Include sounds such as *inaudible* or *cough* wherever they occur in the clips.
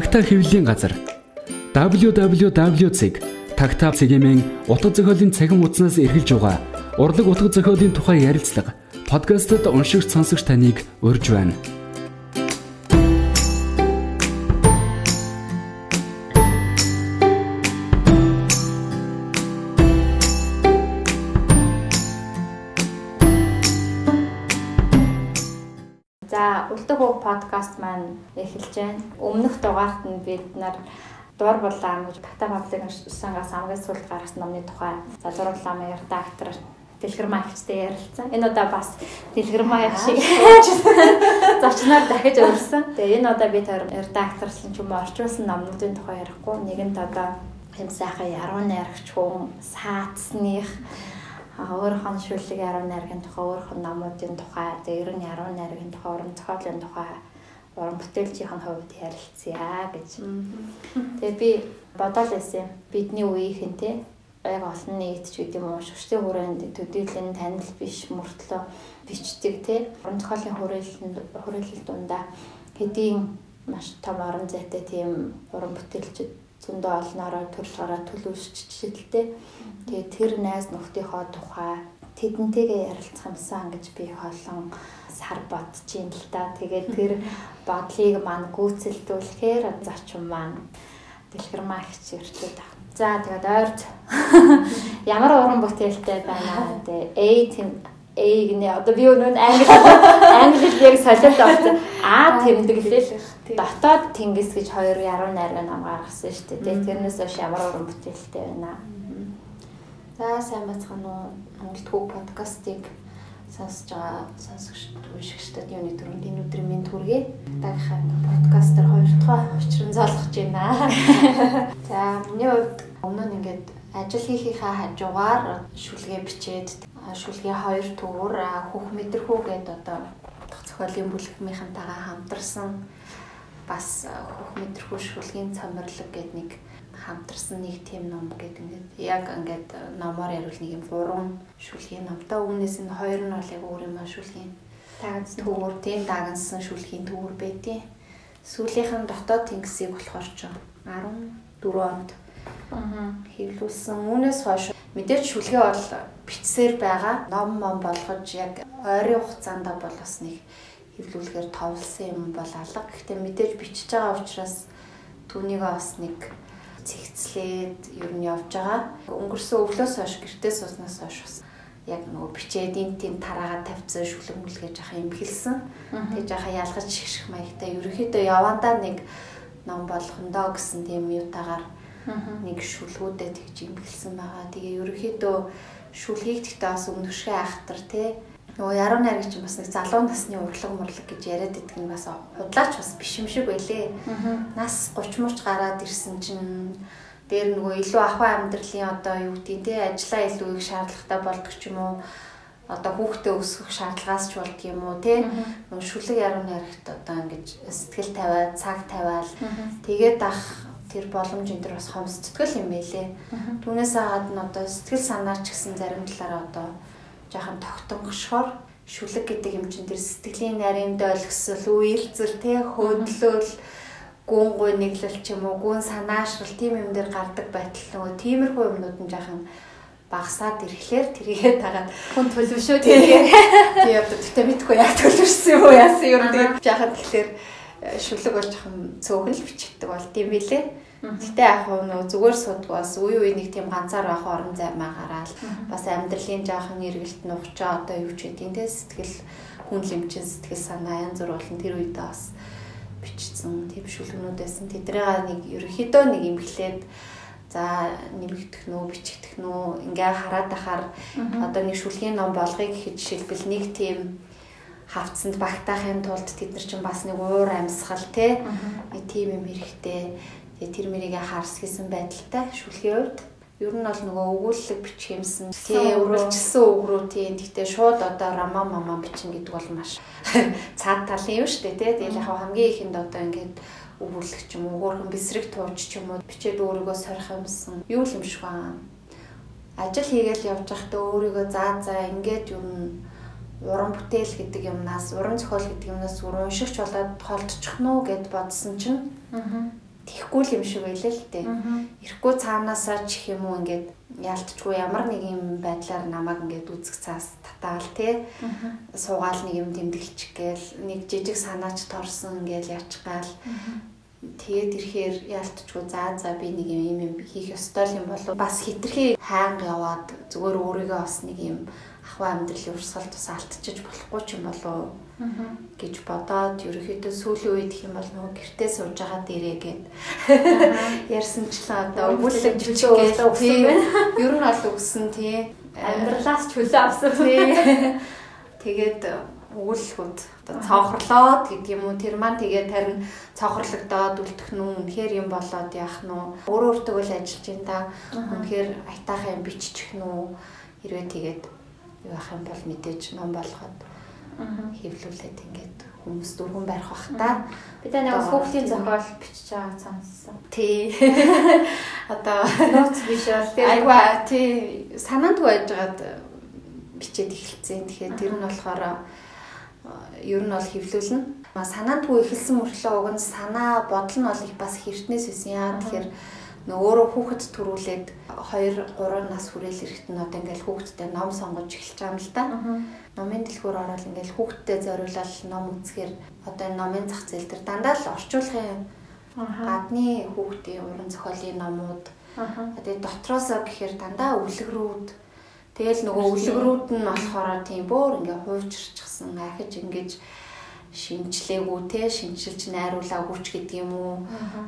Тагтаа хэвлэлийн газар цэгийн утга зохиолын цахим хуудаснаас эргэлж байгаа урлаг утга зохиолын тухай ярилцлага подкастт уншигч сонсогч таныг урьж байна. Эхэлж байна. Өмнөх дугаарт нь бид нар дур булаам гэж Бата паблик сангаас амгаас сүлд гаргасан номны тухай залрууллаа редактор Дэлгэрмаа ихтэй ярилцсан. Энэ удаа бас Дэлгэрмаа их шиг *laughs* зочноор дахиж өрсөн. Тэгээ энэ удаа би тэр редакторлон ч юм уу орчуулсан номнуудын тухай ярихгүй. Нэгэнд одоо юм сайхан яруу найрагч хүн саацсных өөрийнхөө шүлэг яруу найргийн тухай өөрийнхөө номуудын тухай тэгээ ер нь яруу найргийн тухай уран зохиолын тухай уран бүтээлчийн хувьд ярилцъя гэж. Тэгээ би бодоол байсан. Бидний үеийнхэн те яг олон нийт ч гэдэг юм уу шүрштэй хүрээнд төдийлэн танил биш мөртлөө бичдэг те уран зохиолын хүрээлэл хүрээлэл дундаа хэдийн маш том орон зайтай тийм уран бүтээлчд зөндөө олноороо төрж гараа төлөвшчихжээ. Тэгээ тэр найз нөхдийнхөө тухай тэдэнтэйгээ ярилцах юмсан гэж би холон сар бодож ин л та. Тэгээд тэр бодлыг маань гүйцэлдүүлэхээр зарчим маань дэлгэрмаа их ирчээд байна. За тэгээд ойрт *laughs* ямар уран бүтээлтэй байна вэ? A тийм A гэнэ одоо би өнөө англи *laughs* англи яг солиод авсан. А тэмдэглэл дотоод тэнгис гэж хоёр яруу найраг нам гаргасан шүү дээ. Тэрнээс хойш ямар уран бүтээлтэй байна. За сайн бацхан уу Монгол төв подкастыг сонсож байгаа сонсогч уншигчдад юуны төрөнд энэ өдрийн минь түргээ дагахаа подкастер хоёр дахь учрын залгаж байна. *laughs* За миний хувьд өмнө нь ингээд ажил хийхийнхаа хажуугаар шүлгээ бичээд шүлгээ хоёр төвөр хөх мэдрэхүү гэдэг одоо зохиолын бүлэгмийнхэнтэйгээ хамтарсан бас хөх мэдрэхүү шүлгийн цамирлаг гэдэг нэг хамтарсан нэг тийм ном гэдэг ингээд яг ингээд номоор ярил нэг юм гурван шүлгийн номтой үүнээс нь хоёр нь бол яг өөр юм шүлгийн тагц төвөр тийм дагнсан шүлгийн төвөр байдیں۔ Сүүлийнх нь дотоод тэнгисийг болохоор ч 14 онд хэвлүүлсэн. Үүнээс хойш мэдээж шүлгээ бол бичсээр байгаа. Ном ном болгож яг ойрын хугацаанд бол бас нэг хэвлүүлэхээр товлсон юм бол алга. Гэхдээ мэдээж бичиж байгаа учраас түүнийг бас нэг цэгцлээд ер нь явж байгаа. Өнгөрсөн өвлөөс хойш гэртээ сууснаас хойш бас яг нөгөө бичээд энэ тийм тараагаа тавьсан шүлэг мүлгэж яхаа юм хэлсэн. Тэгээ жахаа ялгаж шигших маягтай ерөөхдөө явандаа нэг ном болгондоо гэсэн тийм юутагаар нэг шүлгүүдэд тэгж имгэлсэн байгаа. Тэгээ ерөөхдөө шүлгийг гэхдээ бас өмнөшгөө айхтар тий. Нөгөө яруу найраг чинь бас нэг залуу насны урлаг мурлаг гэж яриад идэг нь бас худлаач бас биш юм шиг байлээ. Нас 30 мурч гараад ирсэн чинь дээр нөгөө илүү ахуй амьдралын одоо юу гэдэг тий ажиллаа илүү их шаардлагатай болдог ч юм уу? Одоо хүүхдээ өсгөх шаардлагаас ч болдго юм уу тий нөгөө шүлэг яруу найрагт одоо ингэж сэтгэл тавиад цаг тавиал тэгээд ах тэр боломж энэ төр бас хомсдтгэл юм байлээ. Түүнээс гадна одоо сэтгэл санаа ч гэсэн зарим талаараа одоо жоохон тогтонгошхоор шүлэг гэдэг юм чинь тэр сэтгэлийн нарийн дойлгсол, үйлцэл, тэ хөөдлөл, гүн гуй нэглэл ч юм уу, гүн санаашрал тийм юм дээр гардаг байтал нөгөө тиймэрхүү юмнууд нь жоохон багасаад ирэхлээр тэрийгээ тагаад хүн төлөвшөө тэгээ. Тий одоо тэгтээ мэдгүй яг төлөвшсөн юм уу яасан юм тэгээ жаахан тэгэхээр шүлэг бол жоохон цөөхөн л бичигдэг бол тийм билээ. Гэтэ яг нөө зүгээр судгүй бас үе үе нэг тийм ганцаар байх орон займаа гараад бас амьдралын жаахан эргэлт нухчаа одоо юу ч гэдэм те сэтгэл хүн лимчин сэтгэл санаа янз бүр болон тэр үедээ бас бичсэн тийм шүлгнүүдээс тэдрээ нэг ерөөхдөө нэг имглээд за нэмэгдэх нөө бичигдэх нөө ингээ хараад ахаар одоо нэг шүлгийн ном болгоё гэхэд жишээлбэл нэг тийм хавцсанд багтаахын тулд тэд нар чинь бас нэг уур амьсгал те. Нэг тийм юм хэрэгтэй. Тэгээ тэр мэрийгээ харс хийсэн байдалтай шүлхийн хувьд. Ер нь бол нөгөө өгүүлэлэг бичих юмсан тий өрөлжсөн үг рүү тий гэхдээ шууд одоо рама мама бичин гэдэг бол маш *laughs* цаад талын юм шүү дээ тий тэгэл яг хамгийн ихэнд одоо ингээд өгүүлэх ч юм уу өөрхөн бэсрэг тууч ч юм уу бичээд өөрийгөө сорих юмсан. Юу л юм шиг байна? Ажил хийгээл явж байхдаа өөрийгөө заа заа ингээд юу уран бүтээл гэдэг юмнаас уран зохиол гэдэг юмнаас уншигч болоод холдчих нь уу гэд бодсон чинь тэхгүй л юм шиг байлаа л дээ. Ирэхгүй цаанаасаа ч их юм уу ингээд яалтчгүй ямар нэг юм байдлаар намайг ингээд үзэх цаас татаал те. Суугаал нэг юм тэмдэглчих гээл нэг жижиг санаач торсон ингээл яачгаал тэгээд ирэхээр яалтчгүй за за би нэг юм юм хийх ёстой юм болов. Бас хитрхи хаанг яваад зүгээр өөрийгөө бас нэг юм ахуй амьдралын урсгал тус алдчихж болохгүй ч юм болов гэж бодоод ерөөхдөө сүүлийн үед их юм бол нөгөө гэртээ сууж байгаа дээрээ гээд ярьсанчлаа одоо өгүүлэг жижиг гээл ер нь бол өгсөн тий. Амьдралаас ч хөлөө авсан. тий. Тэгээд өгүүлэлгүүд одоо цонхорлоод гэдэг юм уу? Тэр маань тэгээд харин цонхорлогдоод үлдэх нь үнэхээр юм болоод яах нь өөрөө өөртөө л ажиллаж ин та. Үнэхээр айтаахан юм биччих нь хэрвээ тэгээд юу ах юм бол мэдээж ном болгоод хэвлүүлээд ингээд хүмүүс дөрвөн барих бах та. Би та нэг хүүхдийн зохиол бичиж байгаа сонссон. Тий. *laughs* Одоо нууц биш бол айгаа тий санаанд байжгаад бичээд эхэлсэн. Тэгэхээр тэр нь болохоор ер нь бол хэвлүүлнэ. Санаандгүй эхэлсэн мөртлөө уг нь санаа бодол нь бол их бас хэртнээс байсан. Яа тэгэхээр өөрөө хүүхэд төрүүлээд 2 3 нас хүрээл эрэхт нь одоо ингээл хүүхэдтэй ном сонгож эхэлж байгаа юм л да. Номын дэлгүүр ороод ингээл хүүхэдтэй зориулаад ном үзэхээр одоо энэ номын зах зээл дээр дандаа л орчуулгын гадны хүүхдийн уран зохиолын номууд. Тэгээд дотроосоо гэхээр дандаа өвлөгрүүд тэгэл нөгөө өвлөгрүүд нь болохоор тийм бүр ингээ хуучирчихсан ахиж ингэж шинжлээгүй те шинжилж найруулаагүй ч гэдэг юм уу?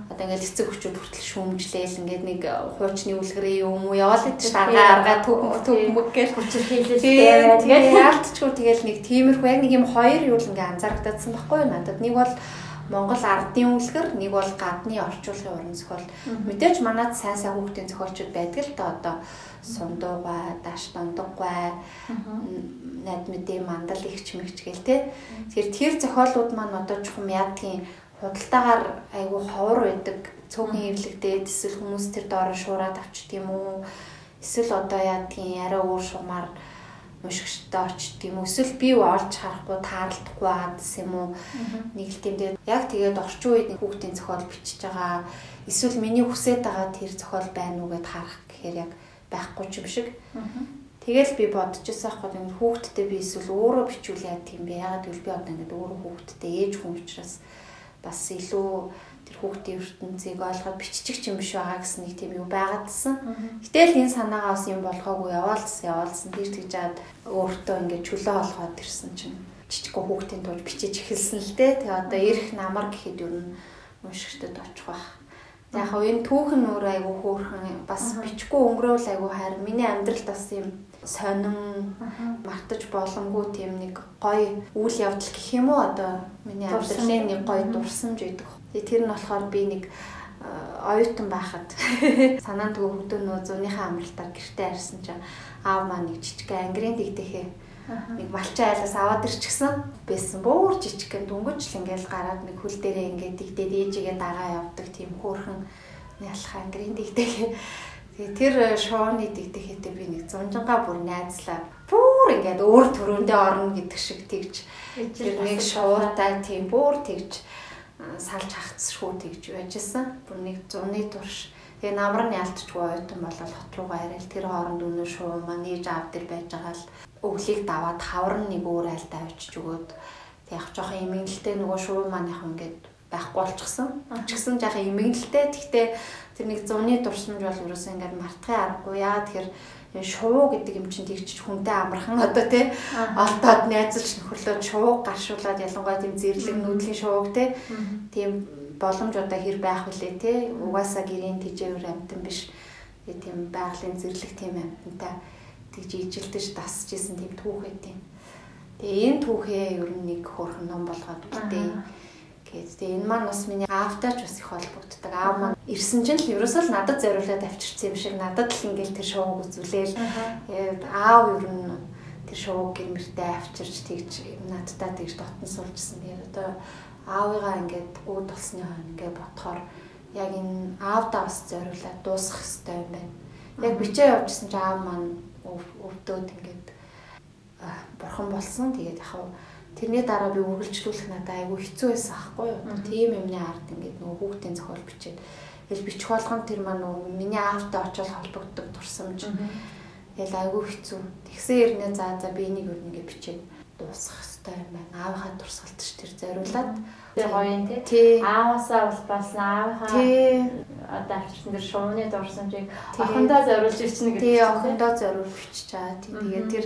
Одоо ингээл эцэг хүчүүд хүртэл шүүмжлээл ингээд нэг хуучны үлгэрээ юм уу? Яваал гэж арга арга төв төв мөг гэж хүчээр хийлээ тэгээд яалтчгүй тэгэл нэг тиймэрхүү яг нэг юм хоёр юу л ингээ анзаарагдсан байхгүй надад нэг бол Монгол ардын үлгэр нэг бол гадны орчуулгын уран зохиол. Мэдээж манад сайн сайн хүүхдийн зохиолчуд байдаг л да одоо сундуугай, даш дундаггай, найд мэдээ мандал ихч мэгч гээл те. Тэгэхээр тэр зохиолууд маань одоо чухам яадгийн худалдаагаар айгүй ховор байдаг. Цөөхөн ирлэгдээд эсвэл хүмүүс тэр доороо шуураад авчт юм уу? Эсвэл одоо яадгийн арай өөр шугамар мушигчтай очт юм? Эсвэл би олж харахгүй таарлахгүй байгаадс юм уу? Нэг л тийм тэгээд яг тэгээд орчин үед хүүхдийн зохиол бичиж байгаа эсвэл миний хүсэж байгаа тэр зохиол байна уу гэд харах гэхээр яг байхгүй ч юм шиг. Тэгэл би бодчихсан байхгүй юм хүүхдтэй би эсвэл өөрөө бичүүл яа тийм бэ? Ягаад гэвэл би одоо ингээд өөрөө хүүхдтэй ээж хүн учраас бас илүү хүүхдийн ертөнцийг ойлгоод биччих юм биш байгаа гэсэн нэг тийм юу байгаадсан. Гэтэл энэ санаагаа бас юм болгоогүй яваалцсан яваалцсан. Тэр тэгж жаад өөртөө ингээд чөлөө олгоод ирсэн чинь. Жижигхэн хүүхдийн тууж бичиж эхэлсэн л дээ. Тэгээ одоо эрх намар гэхэд юу н уншигчдад очих бах. Яг хав энэ түүхэн өөр айгу хөөрхөн бас бичгүй өнгөрөөл айгу хайр. Миний амьдралд бас юм сонин мартаж боломгүй тийм нэг гоё үйл явдал гэх юм уу? Одоо миний амьдралын нэг гоё дурсамж байдаг. Тэр нь болохоор би нэг оюутан байхад *laughs* санаанд өгдөө нөө зуныхаа амралтаар гэртээ арьсан чинь аав маань нэг жижиг ангирын дэгдэхээ нэг малчин айлаас аваад ирчихсэн байсан. Бөөр жижигхэн дүнгэж л ингээл гараад нэг хөл дээрээ ингээд дигдээд ээжигээ дагаа явдаг тийм хөөрхөн ялах ангирын дигдэх. Тэгээ тэр шооны дигдэхээтэй би нэг зунжангаа бүр найзлаа. Бүр ингээд өөр төрөндөө орно гэдэг шиг тэгж тэр нэг шуутай тийм бүр тэгж салж хагцшгүй тэгж байжсэн. Бүр нэг зуны турш Тэгээ намар нь ялтчгүй ойтон болол хот руугаа ирээл тэр хооронд өнөө шуу маань ээж аав дээр байж байгаа л өглийг даваад хавар нэг өөр айлд авчиж өгөөд тэг яг жоохон эмгэнэлтэй нөгөө шуу маань яг ингээд байхгүй болчихсон. Ч гэсэн жоохон эмгэнэлтэй. Гэхдээ тэр нэг зуны дурсамж бол ерөөсөө ингээд мартахын аргагүй. Яа тэгэхээр шувуу гэдэг юм чинь тэгчих хүнтэй амархан одоо тий олдоод найзалж нөхөрлөөд шувуу гаршуулад ялангуяа тийм зэрлэг нүүдлийн шувууг тий тийм боломж одоо хэр байх вүлээ те. Угаасаа гэрийн тижээвэр амтан биш. Тийм байгалийн зэрлэг тийм амтантай тэгж ижилдэж дасж исэн тийм түүхээ тийм. Тэгээ энэ түүхээ ер нь нэг хөрхөн ном болгоод үлдээ гээд тэгээ энэ маань бас миний аавтай ч бас их холбогддог. Аав маань ирсэн чинь л ерөөсөө л надад зориулаад авчирсан юм шиг надад л ингээл тэр шоуг үзүүлээл аав ер нь тэр шоуг гэрмэртэй авчирч тэгж надтай тэгж дотн суулжсэн. Тэгээд одоо аавыгаа ингээд үүд болсны хойно ингээд ботхоор яг энэ аавдаа бас зориулаад дуусгах хэрэгтэй юм байна. Яг бичээ явуулсан чи аав маань өвдөөд ингээд бурхан болсон. Тэгээд яхав Тэрний дараа би үргэлжлүүлэх надад айгүй хэцүү байсан аахгүй юу. Тийм юмны ард ингээд нөгөө хүүхдийн зохиол бичээд тэгэл бичих болгон тэр маань нөгөө миний аавтай очиод холбогддог турсамж. Тэгэл айгүй хэцүү. Тэгсэн хэрнээ за за би энийг өөр нэгэ бичээд дуусгах хэрэгтэй юм байна. Аавынхаа турсгалт ш тэр зориулаад Тэр гоё юм тий. Ааваасаа бол болсон аавынхаа одоо авчирсан тэр шуумны дурсамжийг охиндоо зориулж ирчихнэ гэдэг. тий охиндоо зориул бичиж. Тий тэгээд тэр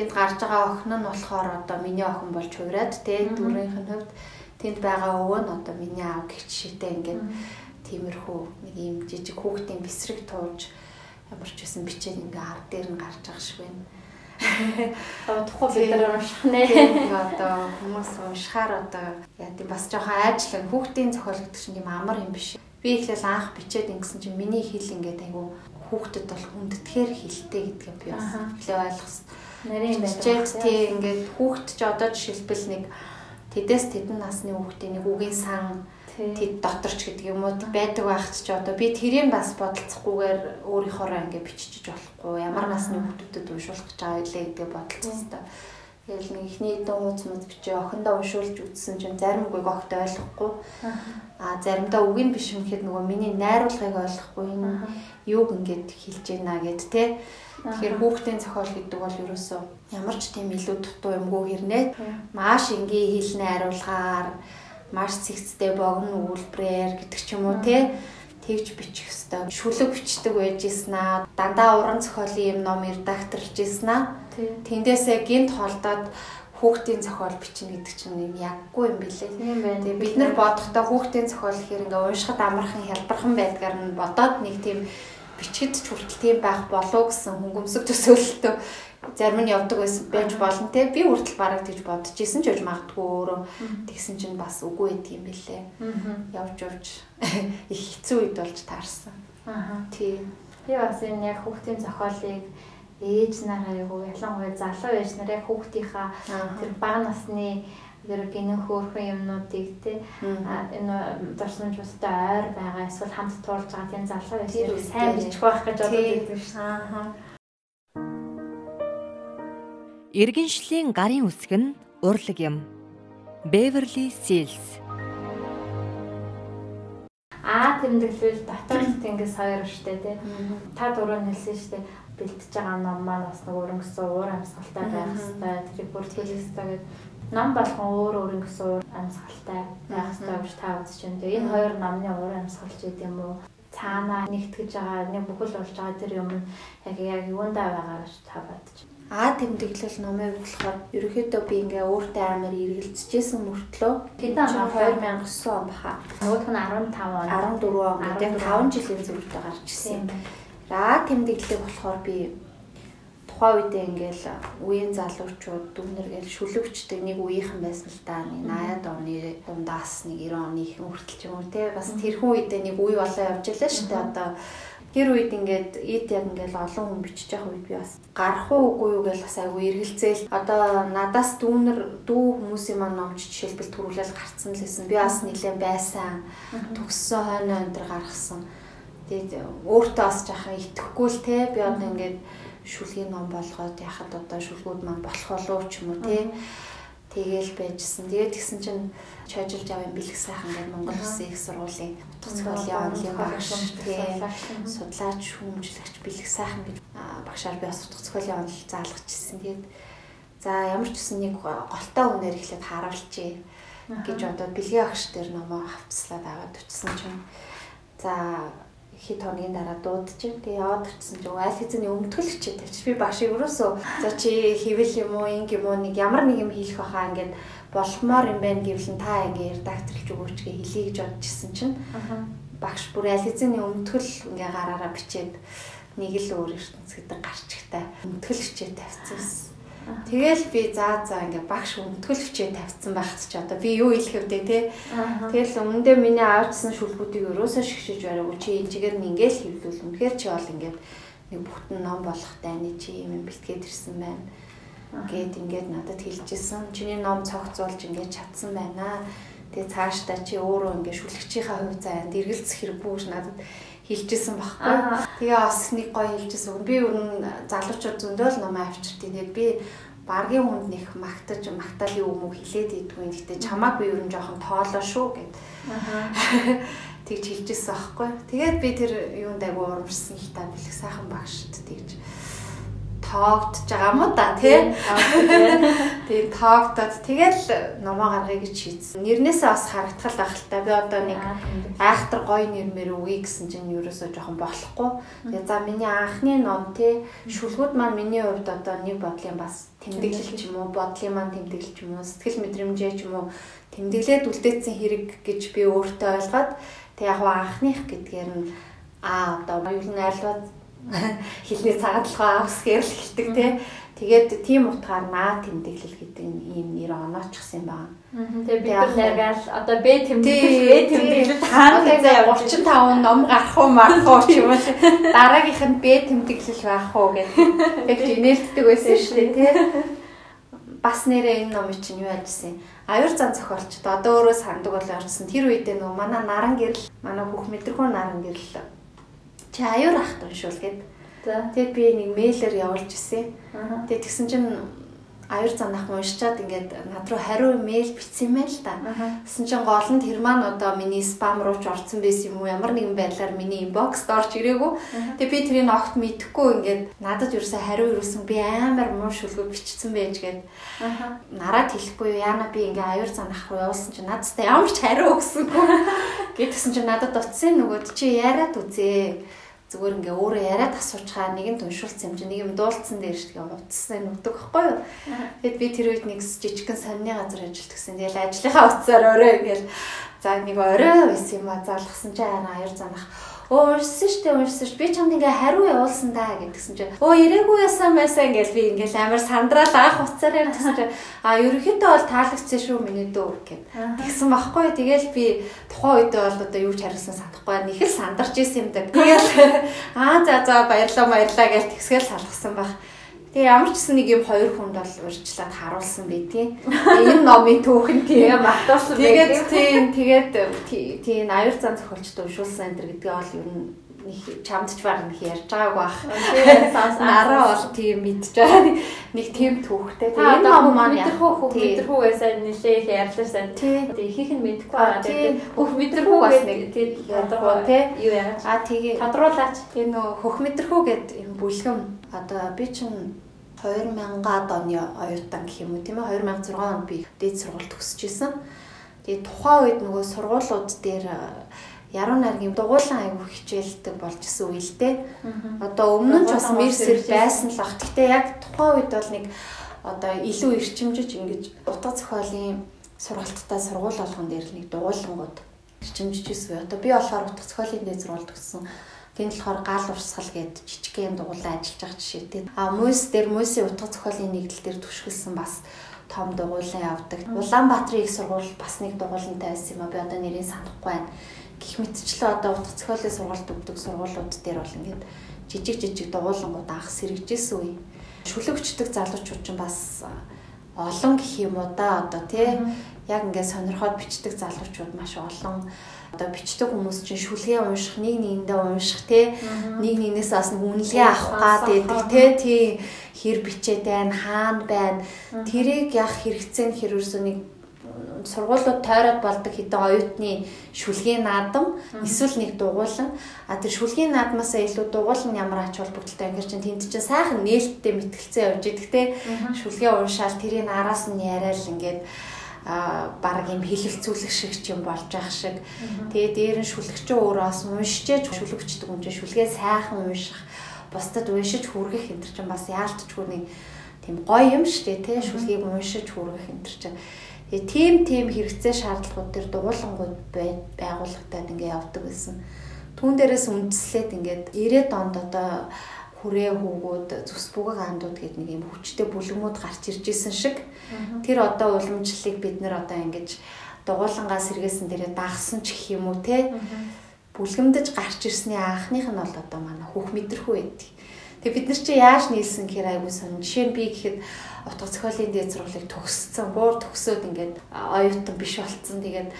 тэнд гарч байгаа охин нь болохоор одоо миний охин болж хувраад тий дүрийнх нь хувьд тэнд байгаа өвөө нь одоо миний аав гэх жишээтэй ингээд тиймэрхүү нэг юм жижиг хүүхдийн бэсрэг тууж ямар ч байсан бичээд ингээ ард дээр нь гарч байгаа шиг байна. Аа тухай бид нар унших нэ. Одоо хүмүүс уншихаар одоо яа тийм бас жоохон айжлаг хүүхдийн зохиол гэдэг чинь тийм амар юм биш. Би ихлээл анх бичээд ингэсэн чинь миний хэл ингээд айгу хүүхдэд бол хүндэтгэхэр хэлтэй гэдгийг би бас Аха. ихлээ ойлгосон. Нарийн байдаг. тий ингээд хүүхд ч одоо жишээлбэл нэг тэдэс тэдэн насны хүүхдийн нэг үгийн сан тэд доторч гэдэг юм уу байдаг байхад ч одоо би тэрийг бас бодолцохгүйгээр өөрийнхоороо ингээ бичиж болохгүй ямар насны хүүхдүүдэд уншуулах гэж байгаа илээ гэдэг бодолцох хэрэгтэй. Тэгэл нэг ихний дуу цумд бичээ охиндоо уншуулж үзсэн чинь зарим үгийг огт ойлгохгүй. А заримдаа үгийг биш юм гэхэд нөгөө миний найруулгыг ойлгохгүй энэ юуг ингээд хэлж байна гэд те. Тэгэхээр хүүхдийн зохиол гэдэг бол ерөөсөө ямар ч тийм илүү дутуу юмгүй хэрнээ. Маш энгийн хэл найруулгаар маш цэгцтэй богино өгүүлбэрээр гэдэг ч юм уу те. Тэгж бичих хэвээр шүлэг бичдэг байж ийснаа дандаа уран зохиолын юм ном редакторж ийснаа Тий. тэндээсээ гинт холдоод хүүхдийн зохиол бичнэ гэдэг чинь юм яггүй юм билээ. Тэгээ бид нар бодохдоо хүүхдийн зохиол гэхээр ингээ уншихад амархан хялбархан байдгаар нь бодоод нэг тийм бичгэд ч хүртэл тийм байх болов гэсэн хөнгөмсөг төсөөлөлтөө зарим нь явдаг байсан байж болно те би хүртэл бараг тэгж бодож исэн ч гэж магадгүй өөрөө тэгсэн чинь бас үгүй билээ. Аа. Явж явж *laughs* их хэцүү үед болж таарсан. Аа. Тийм. Би бас энэ яг хүүхдийн зохиолыг ээж нараа юу ялангуяа залуу ээж нар яг хүүхдийнхаа тэр бага насны тэр гинэн хөөрхөн юмнуудыг те а, энэ дурсамж бустай ойр байгаа эсвэл хамт туулж байгаа тийм залуу Тэр үстэй. сайн бичих байх гэж бодож шүү. Аа. Иргэншлийн гарын үсэг нь урлаг юм. Beverly Seals Аа тэмдэглэл дотоод *clears throat* тэнгис хоёр штэ те. Та дуруу хэлсэн штэ бэлтэж байгаа ном маань бас нэг өрөнгөсөн уур амьсгалтай байх хэвээр тэрийг бүртгүүлэх хэвээр. Ном болгон өөр өрөнгөсөн уур амьсгалтай байх хэвээр гэж та үзэж байна. Тэгээ энэ хоёр номны уур амьсгалч гэдэг юм уу? Цаанаа нэгтгэж байгаа, нэг бүхэл болж байгаа тэр юм яг яг юундаа байгаа гэж та бодож байна. Аа тэмдэглэл номын хувьд болохоор ерөөхдөө би ингээ өөртөө амар эргэлзэжсэн мөртлөө Хэдэн он баха? 2009 он баха. Нөгөөх нь 15 он. 14 он гэдэг 5 жилийн зүрхтэй гарч ирсэн. Аа тэмдэглэлийг болохоор би тухайн үедээ ингээл үеийн залуучууд дүнэр гээл шүлэгчдэг нэг үеийнхэн байсан л да. Нэг 80-аад оны дундаас нэг 90 оны хүртэл ч юм уу те бас тэрхэн үедээ нэг үе болоо явж байлаа шүү дээ. Одоо тэр үед ингээд ид яг ингээл олон хүн бичиж байгаа үед би бас гарах уу үгүй юу гэж бас айгүй эргэлзээл. Одоо надаас дүүнер дүү хүмүүсийн маань номч жишээлбэл төрүүлэл гарцсан л байсан. Би бас нэлээд байсан. Төгссөн хойно өндөр гаргасан. Тэгээд өөртөө бас жаахан итгэхгүй л те би одоо ингээд шүлгийн ном болгоод яхад одоо шүлгүүд маань болох болов ч юм уу те тэгээл байжсэн. Тэгээд тэгсэн чинь чойжилж авын бэлэг сайхан гэдэг Монгол Улсын их сургуулийн утга зохиолын онлын багш те судлаач хүмүүжлэгч бэлэг сайхан гэж аа, багшаар би бас утга зохиолын онол заалгаж ирсэн. Тэгээд за ямар ч гэсэн нэг голтой үнээр ихлэд харуулчих гэж одоо бэлгийн агш дээр номоо хавцлаад аваад утсан чинь. За хэд хоногийн дараа дуудчих. Тэгээ яваад очсон чинь айл хэзээ өмтгөл хичээ тавьчих. Би багш өрөөсөө за чи хийвэл юм уу, инг юм уу нэг ямар нэг юм хийх байхаа ингээд болгомоор юм байна гэвэл та ингээд редакторлж өгөөч гэ хэлье гэж бодчихсон чинь багш бүр айл хэзээ өмтгөл ингээ гараараа бичээд нэг л өөр ертөнц гэдэг гарч ихтэй өмтгөл хичээ тавьчихсан. Тэгэл би заа заа ингээ багш өмтгөл хичээ тавьсан байхад ч одоо би юу хэлэх вэ те Тэгэл өмнөдөө миний аавчсан шүлгүүдийг өрөөсөө шигшиж барайгүй чи энэ чигээр нь ингээл хөвлүүл үнэхээр чи бол ингээд нэг бүхтэн ном болох дайны чи юм бэлтгээд ирсэн байна. Гэт ингээд надад хэлжсэн. Чиний ном цогцолж ингээд чадсан байна. Тэгээ цаашдаа чи өөрөө ингээд шүлгчийнхаа хувь заяанд эргэлзэх хэрэггүй гэж надад хэлжсэн багхгүй. Тэгээ бас нэг гоё хэлжсэн. Би өрн залуучууд зөндөө л ном авчиртیں۔ Тэгээд би баргийн хүнд нэг магтаж магтаалын уу хилээд идэггүй. Гэтэ чамааг би ер нь жоохон тоолоо шүү гэд. *laughs* Тэгж хэлжсэн аахгүй. Тэгээд би тэр юунд агуу урамшсан их та бэлэг сайхан багшд тэгж тоогдож байгаа мó да тий. Тэгээ тоогдоод тэгэл номоо гаргая гэж шийдсэн. Нэрнээсээ бас харагдтал байх л та. Би одоо нэг айхтар гоё нэрмэр үгүй гэсэн чинь ерөөсөө жоохон болохгүй. Тэгээ за миний анхны ном тий шүлгүүд маань миний хувьд одоо нэг бодлын бас тэмдэглэл ч юм уу, бодлын маань тэмдэглэл ч юм уу, сэтгэл мэдрэмжээ ч юм уу тэмдэглээд үлдээсэн хэрэг гэж би өөртөө ойлгоод тэг яг анхных гэдгээр нь а одоо юу н айлбад хилний цагаатлахаа авс гэрэл хэлдэг тий. Тэгээд тийм утгаар наа тэмдэглэл гэдэг ийм нэр оноочихсан юм байна. Тэгээ бид нар нэргээл одоо Б тэмдэглэл Б тэмдэглэл таана гэдэг 35 ном гарах уу марах уу ч юм уу. Дараагийнх нь Б тэмдэглэл байх уу гэдэг. Яг инээлтдэг байсан шүү дээ тий. Бас нэрээ энэ номыг чинь юу яажсэн. Аюур зан зохиолчд одоо өөрөө сандаг бол орсон. Тэр үедээ нөгөө манай наран гэрэл, манай хүүх мэдрэхүүн наран гэрэл чи аюур ахт уншуул гэд. Тэгээд би нэг мэйлэр явуулж ирсэн. Тэгээд тэгсэн чинь аюур занах уншчаад ингээд над руу хариу мэйл бичсэн юм л та. Тэгсэн чинь гол нь тэр маань одоо миний спам руу ч орсон байсан юм уу? Ямар нэгэн байдлаар миний инбокст орж ирээгүй. Тэгээд би тэрийг огт мэдэхгүй ингээд надад ерөөсөө хариу ирүүлсэн. Би амар муу шүлгөө бичсэн байж гээд. Нараад хэлэхгүй? Яна би ингээ аюур занах руу явуулсан чинь надад ямар ч хариу өгсөнгүй. *laughs* Гэтгсэн чинь надад утсан нөгөөд чи яриад үзээ зүгээр ингээ өөрөө яриад асуучгаа нэг нь уншуулсан юм чи нэг юм дуулцсан дээр шиг утастай нүгдэг байхгүй юу. Тэгэд би тэр үед нэг жижигхэн сонины газар ажилладаг гэсэн. Тэгэл ажлынхаа утсаар өөрөө ингээл за нэг орой байсан юм а залгсан чи аяа аяр занах Оо уншсан штэ уншсан ш. Би чамд ингээ хариу явуулсан да гэдгсэн чи. Оо ирээгүй ясаа байсан ингээл би ингээл амар сандраал анх уцаар ярьсан чи. А ерөнхийдөө бол таалагдсан шүү миний дүү гэд. Тэгсэн багхгүй. Тэгэл би тухайн үед бол одоо юу ч хариулсан санахгүй. Нэг л сандарч исэн юм да. Тэгэл аа за за баярлаа баярлаа гэж тэгсгээл салгасан баг. Тэгээ ямар ч гэсэн нэг юм хоёр хүнд бол урьдчилаад харуулсан байдгийн. Энэ номын түүхэн тийм мартуулсан байдаг. Тэгээд тийм тэгээд тийм аюур зан зохиолчд уншуулсан энэ гэдгээ бол ер нь нэг чамд ч баг нэг ярьж байгааг бах. Нараа бол тийм мэдж байгаа. Нэг тийм түүхтэй. Тэгээ энэ ном маань мэдэрхүү хөх мэдэрхүүгээсээ нэлээ их ярьлаарсан. Тэгээ ихийнх нь мэдхгүй байгаа. Тэгээ хөх мэдэрхүү бас нэг тийм ядаргаа тий юу яа. А тэгээ тодруулаач. Нөө хөх мэдэрхүү гэдэг юм бүлгэм одоо би чинь 2000-ад оны оюутан гэх юм уу тийм ээ 2006 онд би дээд сургууль төгсөж исэн. Тэгээ тухайн үед нөгөө сургуулиуд дээр яруу найргийн дугуулan аягүй хичээлдэг болж исэн үе л дээ. Одоо өмнө нь ч бас мэрсэр байсан л ах. Гэхдээ яг тухайн үед бол нэг одоо илүү эрчимжиж ингэж утга зохиолын сургалттай сургууль болгон дээр нэг дугуулангууд эрчимжиж исэн. Одоо би болохоор утга зохиолын дээд сургууль төгссөн. Тэнд болохоор гал урсгал гээд жижигхэн дугуулаа ажиллаж байгаа жишээтэй. А мөс дээр мөсийн утга зохиолын нэгдэл дээр түшгэлсэн бас том дугуулан явдаг. Улаанбаатарын их сургууль бас нэг дугуулантай байсан юм а би одоо нэрийг санахгүй байна гих мэтчлээ одоо утга зохиолын сургалт өгдөг сургуулиуд дээр бол ингээд жижиг жижиг дугуулангууд анх сэрэгжсэн үе. Шүлэгчдэг залуучууд ч бас олон гэх юм уу да одоо тий. Яг ингээд сонирхоод бичдэг залуучууд маш олон. Одоо бичдэг хүмүүс чинь шүлгээ унших нэг нэгэндээ унших тий. Нэг нэгнээс бас үнэлгээ авах гад байдаг тий. Тий. Хэр бичээд байна хаана байна. Тэрийг яг хэрэгцээ нь хэрвэрсэн нэг сургуулиуд тойроод болдог хэдэн оюутны шүлгийн наадам эсвэл нэг дугуулan а тэр шүлгийн наадмаасаа илүү дугуулan ямар ач холбогдолтой юм чинь тэнд чинь сайхан нээлттэй мэтгэлцээ явж идэг те. Шүлгээ уншаал тэрийг араас нь яриад ингээд а баг юм хэлэлцүүлэх шиг ч юм болж ах шиг. Тэгээ дээр нь шүлэгчөө өөрөө бас уншижээж шүлэгчдэг юм чинь шүлгээ сайхан унших. Бусдад уншиж хүргэх энэ чинь бас яалтчгүй нэг тийм гоё юм шүү дээ тий шүлгийг уншиж хүргэх энэ чинь Тэгээ тийм тийм хэрэгцээ шаардлагууд төр дугуулангууд байгууллагатад ингээ явдаг байсан. Түүн дээрээс үндэслээд ингээд 90-ад онд одоо хүрээ хүүгүүд зүс бүгэг андууд гэдэг нэг юм хүчтэй бүлгэмүүд гарч ирж исэн шиг тэр одоо уламжлалыг бид нэр одоо ингэж дугуулангаас сэргээсэн дээрээ дагсан ч гэх юм уу те бүлгэмдэж гарч ирсний анхных нь бол одоо манай хүүх мэдрэхүү байдаг. Тэгээ бид нар чи яаж нийлсэн гэхээр айгүй сонь. Жишээ нь би гэхэд утга зохиолын дээд сургуулийг төгссөн. Буур төгсөөд ингээд оюутан биш болцсон. Тэгээд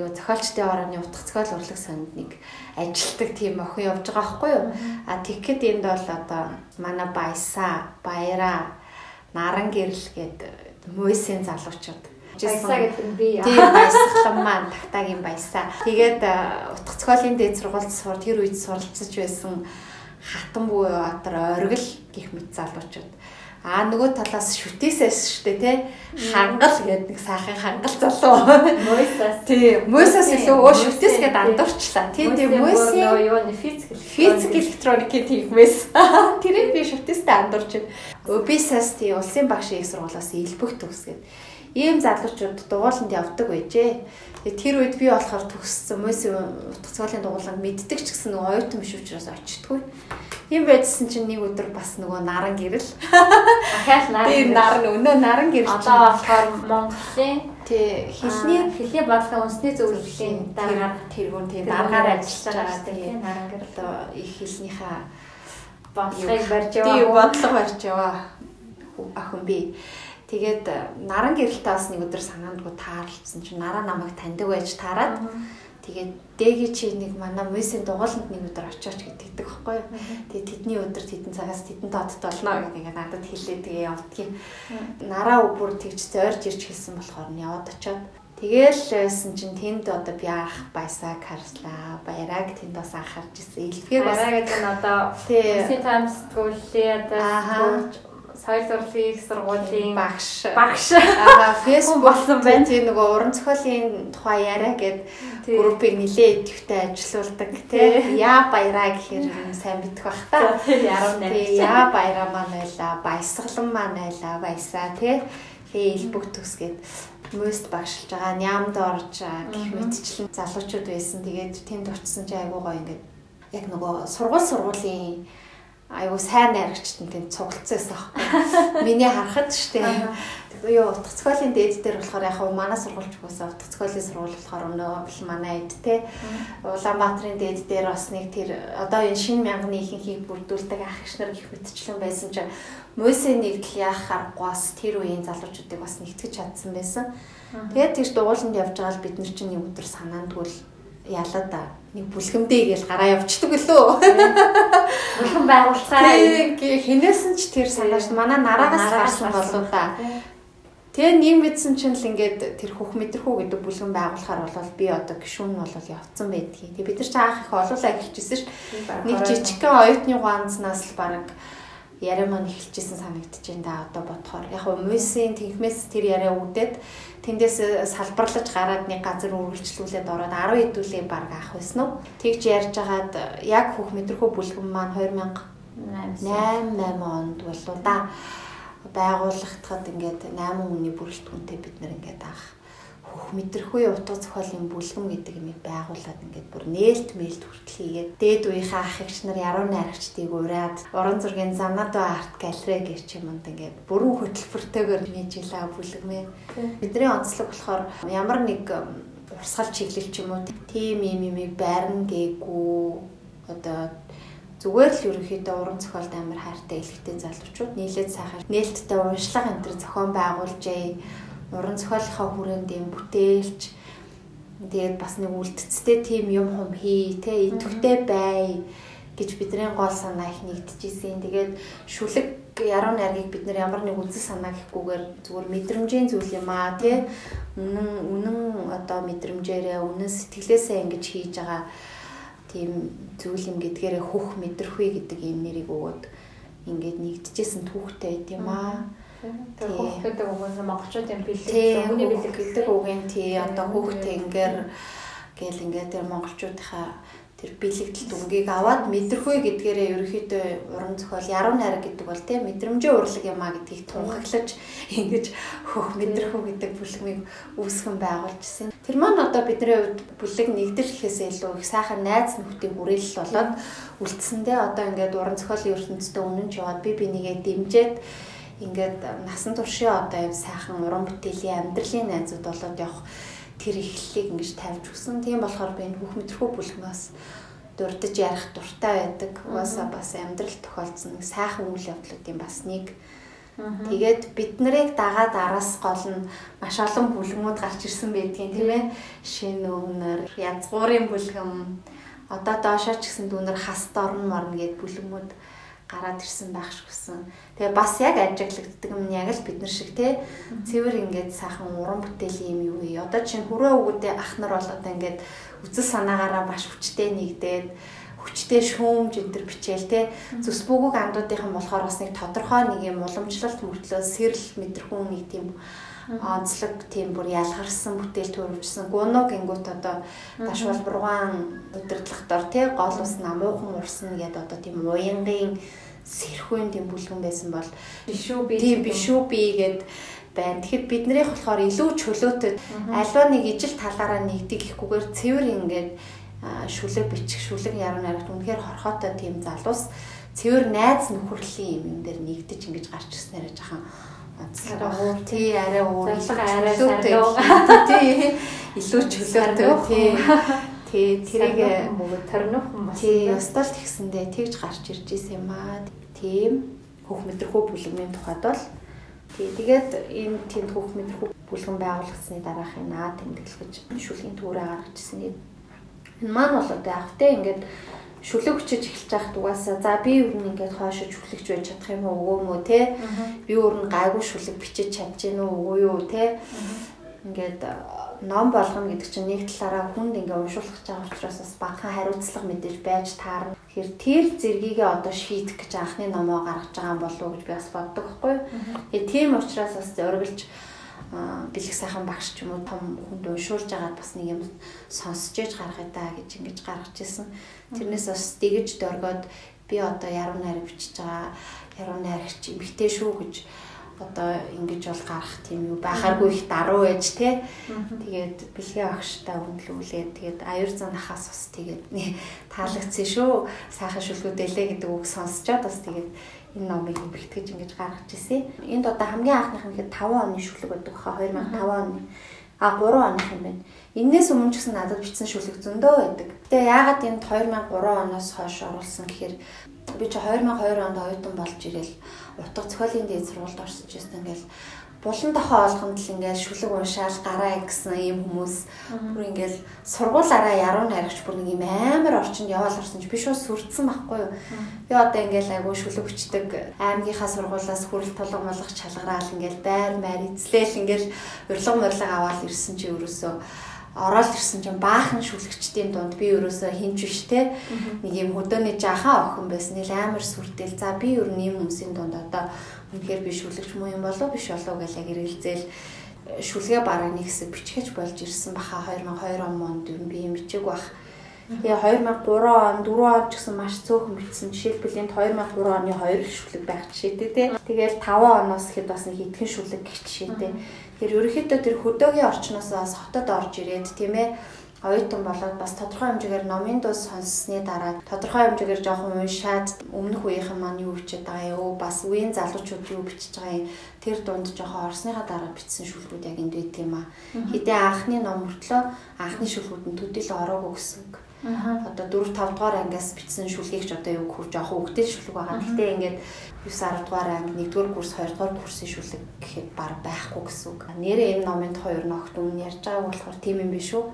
юу зохиолчдын орооны утга зохиол урлаг сонд нэг ажилтдаг тийм охин явж байгаа байхгүй юу? А тэгэхэд энд бол одоо манай баясаа, баяраа наран гэрэл гээд мөсийн залуучууд Баясаа гэдэг нь би. Тийм баясгалан маань тагтагийн баясаа. Тэгээд утга цохиолын дээд сургуульд сур тэр үед суралцж байсан хатан буй отор оргил гих мэт залуучууд. Аа нөгөө талаас шүтээсээс штэ тий хангал гэдэг нэг сайхан хангал залуу. Мөсөөс. Тий, мөсөөс илүү өө шүтээс гээд андуурчлаа. Тий, тий мөсийн юу нэ физик физик электроникийн тэгмээс. *laughs* Тэрийг би шүтээстэй андуурч. Өбисэс тий улсын багш их сургуулиас илбэх төгсгээд ийм залуучууд дугууланд явдаг байжээ. Тэр үед би болохоор төгссөн мөс утга цоолын дугууланд мэддэг ч гэсэн нөгөө оюутан биш учраас очтгүй. Ийм байжсэн чинь нэг өдөр бас нөгөө наран гэрэл. Ахаал наран. Тийм наран өнөө наран гэрэл. Одоо болохоор Монголын тий хэлний хэлний бодлогын үндэсний зөвлөлийн дараа тэргүүн тий дараагаар ажиллаж байгаа тийм наран гэрэл одоо их хэлнийхээ бодлогыг барьж яваа. бодлого барьж яваа охин би. Тэгээд наран гэрэлтэй бас нэг өдөр санаандгүй таарлцсан чинь нараа намайг таньдаг байж таарад тэгээд дэги чи нэг манай мөсийн дугууланд нэг өдөр очооч гэдэгдэг байхгүй юу. Тэгээд тэдний өдөр тэдэн цагаас тэдэн тодд болно гэдэг ингээд надад хэлээ тэгээ явдгийн. Нараа бүр тэгж зойрж ирж хэлсэн болохоор нь яваад очоод Тэгээл байсан чинь тэнд одоо би анх баясаа харслаа. Баяраг тэнд бас анхаарч ирсэн. Илтгэр бас Бараа гэдэг нь одоо таймс тгүүлээ Ааха. одоо соёл урлагийн их сургуулийн багш багш Аа фэйсбુક болсон байна. Тийм нөгөө уран зохиолын тухай яриа гэд группийг нилээ идэвхтэй ажилуулдаг тий. Яа баяраа гэхээр сайн мэдэх бах та. яруу Тий яа баяраа маань байла, баясгалан маань байла, баясаа тий. Тэгээ илбэг төс гэд мөст багшилж байгаа нямд орж гэх мэтчлэн залуучууд байсан. Тэгээд тэнд очисон чи айгуу гоё ингээд яг нөгөө сургууль сургуулийн айгуу сайн найрагчтан тэнд цуглацсан байсан аахгүй. *laughs* Миний харахад штэ. Юу утга цохиолын дээд дээр болохоор яг хав манай сургуульч угаасаа утга цохиолын сургууль болохоор өнөө манай эд те. Улаанбаатарын дээд дээр бас нэг тэр одоо энэ шинэ мянганы ихэнхийг бүрдүүлдэг ах иш нар гих мэтчлэн байсан чинь мөсөө нэгдэл яах аргагүй бас тэр үеийн залуучуудыг бас нэгтгэж чадсан байсан. Тэгээд тийш дугууланд явж байгаа л бид нар чинь өдөр санаандгүй л ялаа да. Нэг бүлгэмдээ гээл гараа явчихдаг лөө. Бүхэн байгуулцгаараа Тэг хинээс нь ч тэр санааш манай нараагаас гарсан болоо да. Тэгээ нэг мэдсэн чинь л ингээд тэр хөх мэдрэхүү гэдэг бүлгэн байгуулахаар бол би одоо гişүүн нь бол явцсан байдгийг. Тэгээ бид нар ч анх их олуулаа эхэлчихсэн ш. Нэг жижигхэн оюутны ганцнаас л баг яриа маань эхэлчихсэн санагдаж байна да одоо бодохоор. Яг нь мөсийн тэнхмээс тэр яриа үүдээд тэндээс салбарлаж гараад нэг газар үргэлжлүүлээд ороод 10 хэдүүлээ баг авах байсан уу? Тэгж ярьж хагаад яг хөх мэдрэхүү бүлгэн маань 2000 8 8 онд болоо да. Байгууллагатад ингээд 8 хүний бүрэлдэхүүнтэй бид нэр ингээд авах хөх мэдрэхгүй утга зохиолын бүлгэм гэдэг юм байгуулад ингээд бүр нээлт мэлт хүртэл хийгээд дээд үеийнхээ ах эгч нар яруу найрагчдыг ураад уран зургийн Занадо арт галерей гэх юмд ингээд бүрэн хөтөлбөртэйгээр нийжилээ бүлгэмээ бидний онцлог болохоор ямар нэг урсгал чиглэл ч юм уу тийм юм юм байрн гээгүй одоо зүгээр л ерөнхийдөө уран зохиолд амар хайртай элхтэй залуучууд нийлээд сайхан нээлттэй уншлага энэ төр зохион байгуулжээ. Уран зохиолынхаа хүрээнд юм бүтээлч тэгээд бас нэг үлдцтэй тийм юм хум хий, тэ идэвхтэй бай гэж бидний гол санаа их нэгдэжсэн. Тэгээд шүлэг яруу найргийг бид нар ямар нэг үзэл санаа гэхгүйгээр зүгээр мэдрэмжийн зүйл юм аа тий үнэн үнэн одоо мэдрэмжээрээ үнэн сэтгэлээсээ ингэж хийж байгаа тийм зүйл юм гэдгээрээ хөх мэдрэхүй гэдэг ийм нэрийг өгөөд ингээд нэгдэжсэн түүхтэй байт юм аа. Тэр хөх гэдэг үг нь монголчуудын бэлэг хөх бэлэг гэдэг үгийн тий одоо хүүхдээ ингээд гэл ингээд тэр монголчуудынхаа тэр бэлэгдэл дүнгийг аваад мэдрэхүй гэдгээрээ ерөөхдөө уран зохиол яруу найраг гэдэг бол тий мэдрэмжийн урлаг юм а гэдгийг тунхаглаж ингэж хөх мэдрэхүй гэдэг бүлгмийг үүсгэн байгуулжсэн. Тэр маань одоо бидний хувьд бүлэг нэгдэл гэхээсээ илүү их сайхан найз нөхдийн хүрээлэл болоод үлдсэндээ одоо ингээд уран зохиолын ертөнцийн өмнө ч яваад би бинийгээ дэмжиж ингээд насан туршийн одоо юм сайхан уран бүтээлийн амьдралын найзууд болоод явах тэр эхлэлийг ингэж тавьж өгсөн. Тийм болохоор би энэ бүх мэдрхүү бүлгнээс дурдж ярих дуртай байдаг. Угаасаа бас амьдрал тохиолдсон сайхан үйл явдлуудын бас нэг. Тэгээд бид нарыг дагаад араас гол нь маш олон бүлгмүүд гарч ирсэн байдгийн тийм ээ. Шинэ өвнөр, язгуурын бүлгэм, одоо доошоо ч гэсэн дүүнэр хаст орн морно гэд бүлгмүүд гараад ирсэн байх шиг хүсэн. Тэгээ бас яг ажиглагддаг юм яг л бид нар шиг те. Цэвэр ингээд сайхан уран бүтээлийн юм юу вэ? Одоо чинь хүрээ өгөөдөө ах нар бол одоо ингээд үзэл санаагаараа маш хүчтэй нэгдээд хүчтэй шүүмж энэ төр бичээл те. Зүс бүгэг андуудынхан болохоор бас нэг тодорхой нэг юм уламжлалт мөртлөө сэрэл мэдрэхүүн нэг тийм онцлог тийм бүр ялгарсан бүтээл төрөвчсөн. Гунуу гингүүт одоо дашвал бургаан өдөртлөхдор те гол ус намуухан урсан гэдэг одоо тийм уянгийн сэрхүүн тийм бүлгэн байсан бол бишүү би тийм бишүү би гэд байна. Тэгэхэд биднийх болохоор илүү чөлөөтэй. Аливаа нэг ижил талаараа нэгдэг ихгүйгээр цэвэр ингээд шүлэг бичих шүлэг яруу найрагт үнэхээр хорхоотой тийм залуус цэвэр найз нөхөрлийн юм дээр нэгдэж ингэж гарч ирснээр жахан онцлог. Тий арай өөр. Арай тий илүү *laughs* чөлөөтэй. Тий. Тий тэрийг төрнөх хүмүүс тий ёстол тэгсэндээ тэгж гарч ирж исэн юм аа. Тийм хөх мэдрэхүү бүлэгмийн тухайд бол тий тэгээд энэ тийм хөх мэдрэхүү бүлгэн байгуулагдсны дараах энэ аа тэмдэглэж шүлгийн түүрээ гаргачихсан юм. Энэ маань бол одоо ахтай ингээд шүлэг хүчиж эхэлж байхад угаасаа за би юу нэг ингээд хойшоо шүлэгч байж чадах юм уу өгөө мө те би өөр нь гайгүй шүлэг бичиж чадж гин үү үгүй юу те ингээд ном болгоно гэдэг чинь нэг талаараа хүнд ингээ уншуулах гэж байгаа учраас бас багахан хариуцлага мэдээж байж таарна. Тэгэхээр тэр зэргийгээ одоо шийдэх гэж анхны номоо гаргаж байгаа болов уу гэж би бас боддог байхгүй юу. Тэгээ тийм учраас бас зориглож бэлэг сайхан багш ч юм уу том хүнд уншуулж агаад бас нэг юм сонсож ээж гаргая да гэж ингэж гаргаж ирсэн. Тэрнээс бас дэгэж дөргөөд би одоо яруу найраг бичиж байгаа яруу найрагч эмгтэй шүү гэж одоо ингэж бол гарах тийм юу байхааргүй их даруй байж те тэгээд бэлгээ багштай үнэлүүлээд тэгээд аюур зан хахаас бас тэгээд таалагдсан шүү сайхан шүлгүүдэлээ гэдэг үг сонсчоод бас тэгээд энэ номыг бэлтгэж ингэж гаргаж ирсэн. Энд одоо хамгийн анхных нь ихэд 5 оны шүлэг байдаг хаа 2005 оны. А 3 оных юм байна. Эннээс өмнө ч гэсэн надад бичсэн шүлэг зөндөө байдаг. Тэгээ яагаад энд 2003 оноос хойш оруулсан гэхээр би чи 2002 онд оюутан болж ирэл утга зохиолын дээд сургуульд орсож ирсэн ингээл булан тохоо олгонд л ингээл шүлэг уншаал гараа гэсэн ийм хүмүүс. Бүр ингээл сургуулаараа яруу найрагч бүр нэг юм амар орчинд яваал орсон ч би шууд сүрдсэн байхгүй юу. Би одоо ингээл айгуу шүлэг өчтөг аймгийнхаа сургуулаас хүрэл тулган молгох чалгараал ингээл байр маяр эзлээл ингээл урилга морилга аваад ирсэн чи өрөөсөө ороод ирсэн чинь баахан шүлгчдийн дунд би ерөөсөө хинч биш те нэг юм хөдөөний жахан охин байсан. Нил амар сүртэл. За би ер нь ийм хүмүүсийн дунд одоо үнэхээр би шүлэгч муу юм болов биш болов гэж яг эргэлзээл э, шүлгээ бараа нэг хэсэг бичгэж болж ирсэн баха 2002 онд ер нь би юм бичиг бах. Тэгээ 2003 он 4 он ч гэсэн маш цөөхөн бичсэн. Жишээлбэл энд 2003 оны 2 шүлэг байх жишээтэй тий. Тэгээл 5 оноос хэд бас нэг хитгэн шүлэг гэх жишээтэй. Тэр ерөөхдөө тэр хөдөөгийн орчноос бас хотод орж ирээд тийм ээ оюутан болоод бас тодорхой хэмжээгээр номын дуу сонссны дараа тодорхой хэмжээгээр жоохон уншаад өмнөх үеийнхэн маань юу бичээд байгаа юу бас үеийн залуучууд юу бичиж байгаа юм? Тэр дунд жоохон орсныхаа дараа бичсэн шүлгүүд яг энд байт юм а хэдэн анхны ном мөртлөө анхны шүлгүүд нь төдийл ороогүй гэсэн үг Одоо 4 5 дугаар ангиас бичсэн шүлгийг ч одоо юу хурж авах үгтэй шүлэг байгаа. Гэхдээ ингээд 9 10 дугаар анги 1-р курс 2 дугаар курсын шүлэг гэхэд баг байхгүй гэсэн үг. Нэрээ энэ номын тухай ер нь огт өмнө ярьж байгааг болохоор тийм юм биш үү?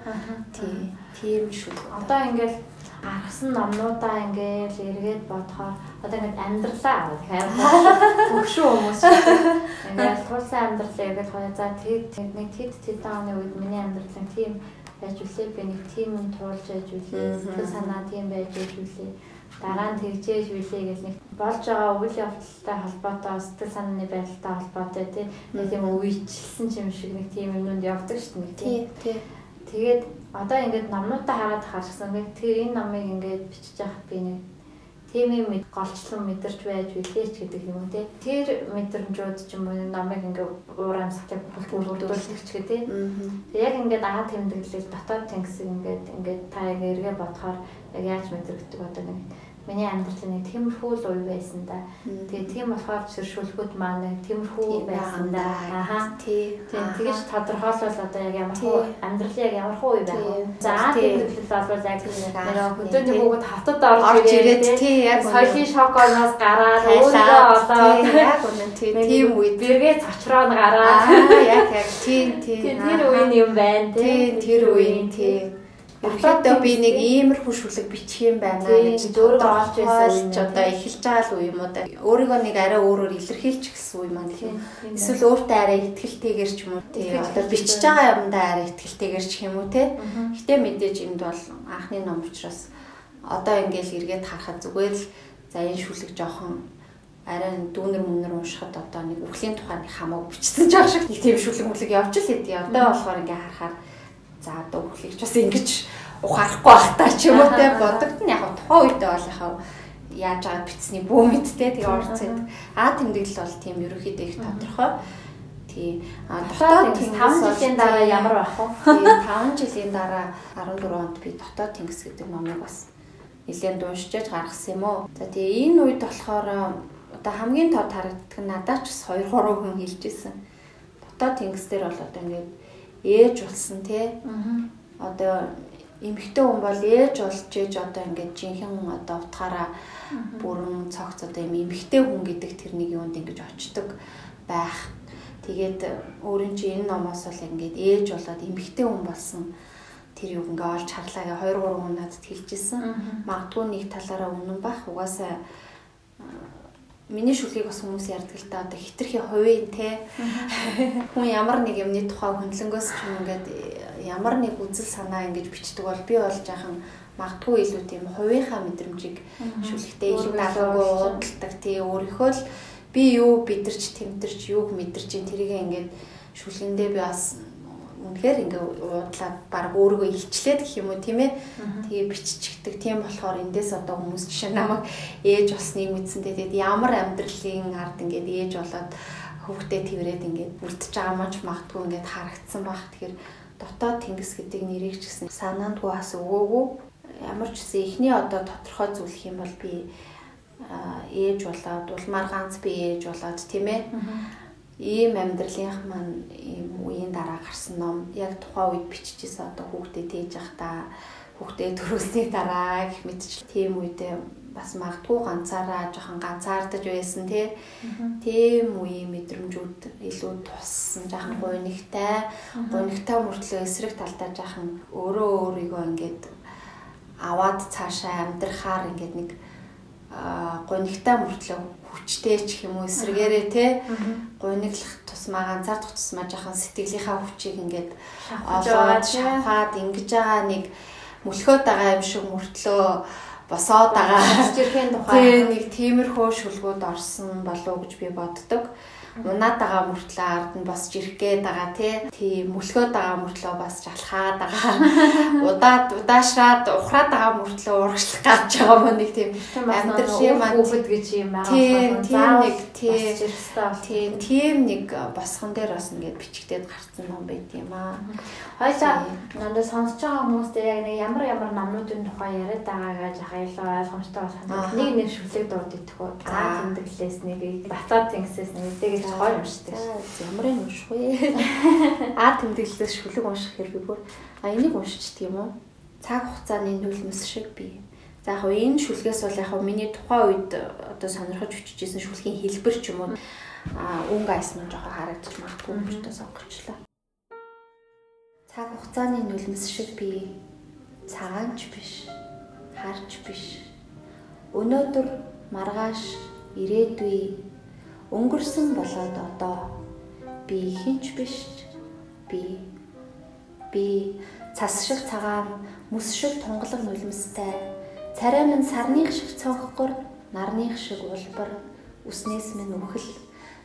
Тийм. Тийм шүлэг. Одоо ингээд гаргасан номнуудаа ингээл эргээд бодохоор одоо ингээд амьдралаа хайр *laughs* төгшөө хүмүүс ингээд тулсан амьдралаа эргээд хоё за тэг нэг тэд тэдэн оны үед миний амьдрал тийм байж үлээ. Би нэг тийм юм туулж байж үлээ. Сэтгэл санаа тийм байж үлээ. Дараа нь тэгжээж үлээ гэж нэг болж байгаа үйл явдалтай холбоотой сэтгэл санааны байдалтай холбоотой тийм юм үечлсэн юм шиг нэг тийм юмунд явдаг шүү дээ тийм. Тэгээд одоо ингээд номнуудаа хараад харсан нэг тэр энэ номыг ингээд бичиж яхад би нэг тийм юм голчлон мэдэрч байж үлээч гэдэг юм те. Тэр мэдрэмжүүд ч юм уу номыг ингээ уур амьсгалыг бүрдүүлдэг ч гэдэг. Тийм яг ингээд аа тэмдэглэл дотоод тэнгисийг ингээд ингээд та яг эргээ бодохоор яг яаж мэдрэгдэг одоо нэг Миний амьдрал нэг тиймэрхүү л уй байсан да. Тэгээ тийм болохоор ширшүүлгүүд маань тиймэрхүү байсан да. Аха. Тий. Тэгэж тодорхойлвол одоо яг ямар хуу амьдрал яг ямар хуу уй байх вэ? За тэмдэглэл бол яг нэг хөдөөний хүүхэд хатад орж ирээд тий. яг соёлын шоконоос гараад өөрийгөө олоод яг үнэн. Тий тийм үед. бэргээ цочроо гараад. Яг яг. Тий тий. Тэр үеийн юм байна тий тэр үеийн тий ерөнхийдөө би нэг иймэрхүү шүлэг бичих юм байна гэж өөрөө олж байсан ч одоо эхэлж байгаа л үе юм уу да. Өөрийгөө нэг арай өөрөөр илэрхийлж эхэлсэн үе маань гэх юм. Эсвэл өөртөө арай ихтгэлтэйгэр ч юм уу тий. Одоо бичиж байгаа юмдаа арай ихтгэлтэйгэр ч юм уу тий. Гэтэ мэдээж энд бол анхны ном учраас одоо ингээл эргээд харахад зүгээр л за энэ шүлэг жоохон арай дүүнер мөнөр уншихад одоо нэг үхлийн тухайн хамааг бичсэн *laughs* жаах шиг нэг тийм шүлэг мүлэг явж л хэдий. Одоо болохоор ингээ харахаар за одоо үхлийг ч бас ингэж ухаарахгүй байх та ч юм уу те бодогдно яг тухайн үедээ бол яхаа яаж байгаа бичсний бүү мэдтэй тэгээ орцод а тэмдэглэл бол тийм ерөөхдөө их тодорхой. Тий. А дотоод 5 жилийн дараа ямар байх вэ? Тий 5 жилийн дараа 14 онд би дотоод тэнгис гэдэг номыг бас нэлээд уншиж гаргасан юм уу. За тэгээ энэ үед болохоор одоо хамгийн тод харагддаг нь надад ч бас 2 3 хүн хэлж исэн. Дотоод тэнгис дээр бол одоо ингээд ээж болсон тий. Одоо эмэгтэй хүн бол ээж болж ээж одоо ингээд жинхэнэ одоо утгаараа бүрэн цогц одоо юм эмэгтэй хүн гэдэг тэрнийг юунд ингэж очдөг байх. Тэгээд өөрийн чинь энэ номоос бол ингээд ээж болоод эмэгтэй хүн болсон тэр юг ингээ олж харлаа гэ 2 3 хүн надад хэлжсэн. Магадгүй нэг талаараа үнэн бах угаасаа миний шүлгийг бас хүмүүс ярьдаг л да одоо хитрхи хувийн те. *laughs* Хүн ямар нэг юмны тухай хөндлөнгөөс ч юм ингээд ямар нэг үзэл санаа ингэж бичдэг бол би бол жаахан магадгүй илүү тийм хувийнхаа мэдрэмжийг шүлэгтээ илүү даалгавгүй уудалдаг. Тий өөрийнхөө л би юу бидэрч тэмтэрч юуг мэдэрч тэрийг ингээд шүлгэндээ би бас үнэхээр ингээ уудлаад баг өөрийгөө илчлээд гэх юм уу тийм ээ. Тэгээ биччихдэг. Тийм болохоор эндээс одоо хүмүүс жишээ намайг ээж болсныг мэдсэндээ тэгээд ямар амьдралын ард ингээд ээж болоод хүүхдээ тэрвэрэд ингээд үлдчихэж байгаа ч магтгүй ингээд харагдсан баг. Тэгэхээр дотоод тэнгис гэдэг нэрийг ч гэсэн санаандгүй бас өгөөгүй. Ямар ч гэсэн эхний одоо тодорхой зүйл юм бол би ээж болоод улмаар ганц би ээж болоод тийм ээ ийм амьдралынх маань ийм үеийн дараа гарсан ном. Яг тухайн үед биччихсэн одоо хүүхдээ тээж явахдаа хүүхдээ төрүүлсний дараа гэх мэтч тийм үедээ бас магадгүй ганцаараа жоохон ганцаардаж байсан тий. Тийм үеийн мэдрэмжүүд илүү туссан жоохон гойнигтай. Гойнигтай мөртлөө эсрэг талдаа жоохон өөрөө өөрийгөө ингээд аваад цаашаа амьдрахаар ингээд нэг гонигтай мөртлөө хүчтэй ч юм уу эсрэгээрээ те гониглах тусмаа ганцаардах тусмаа жахан сэтгэлийнхаа хүчийг ингээд олоод шахаад ингэж байгаа нэг мөлхөөд байгаа юм шиг мөртлөө босоод байгаа. Жирхэн тухай. Нэг тиймэрхүү шүлгүүд орсон болов уу гэж би боддог унаад байгаа мөртлөө ард нь босч ирэх гээд байгаа тий мөлхөөд байгаа мөртлөө бас жалхаад байгаа *laughs* удаад удаашраад ухраад байгаа мөртлөө урагшлах гэж байгаа мөн нэг тийм амьдралын маань хүүхэд гэж юм байгаа тийм нэг тийм тийм нэг босгон дээр бас ингээд бичигдээд гарцсан ном байт юм аа. Хойлоо надад сонсож байгаа хүмүүст яг нэг ямар ямар номнуудын тухай яриад байгаагаа жахаа илүү ойлгомжтой болох. Нэг нэг шүлэг дурд идэхгүй. За тэмдэглээс нэг батаад тэнгисээс нэг тэгэж гоё уншдаг. Ямар юм унших вэ? *laughs* Аа тэмдэглээс шүлэг унших хэрэг бүр. А энийг уншчихдаг юм уу? Цаг хугацааны нүлмэс шиг би. За яг энэ шүлгээс бол яг миний тухайн үед одоо сонирхож өччихсэн шүлгийн хэлбэр ч юм уу а өнгө айс маань жоохон харагдчих магадгүй юм ч та сонгочлаа. Цаг хугацааны нулимс шиг би цагаанч биш, харч биш. Өнөөдөр маргааш ирээдүй өнгөрсөн болоод одоо би хинч биш би би цас шиг цагаан мөс шиг тунгалаг нулимстай царай минь сарных шиг цонхгор нарных шиг улбар үснээс минь үхэл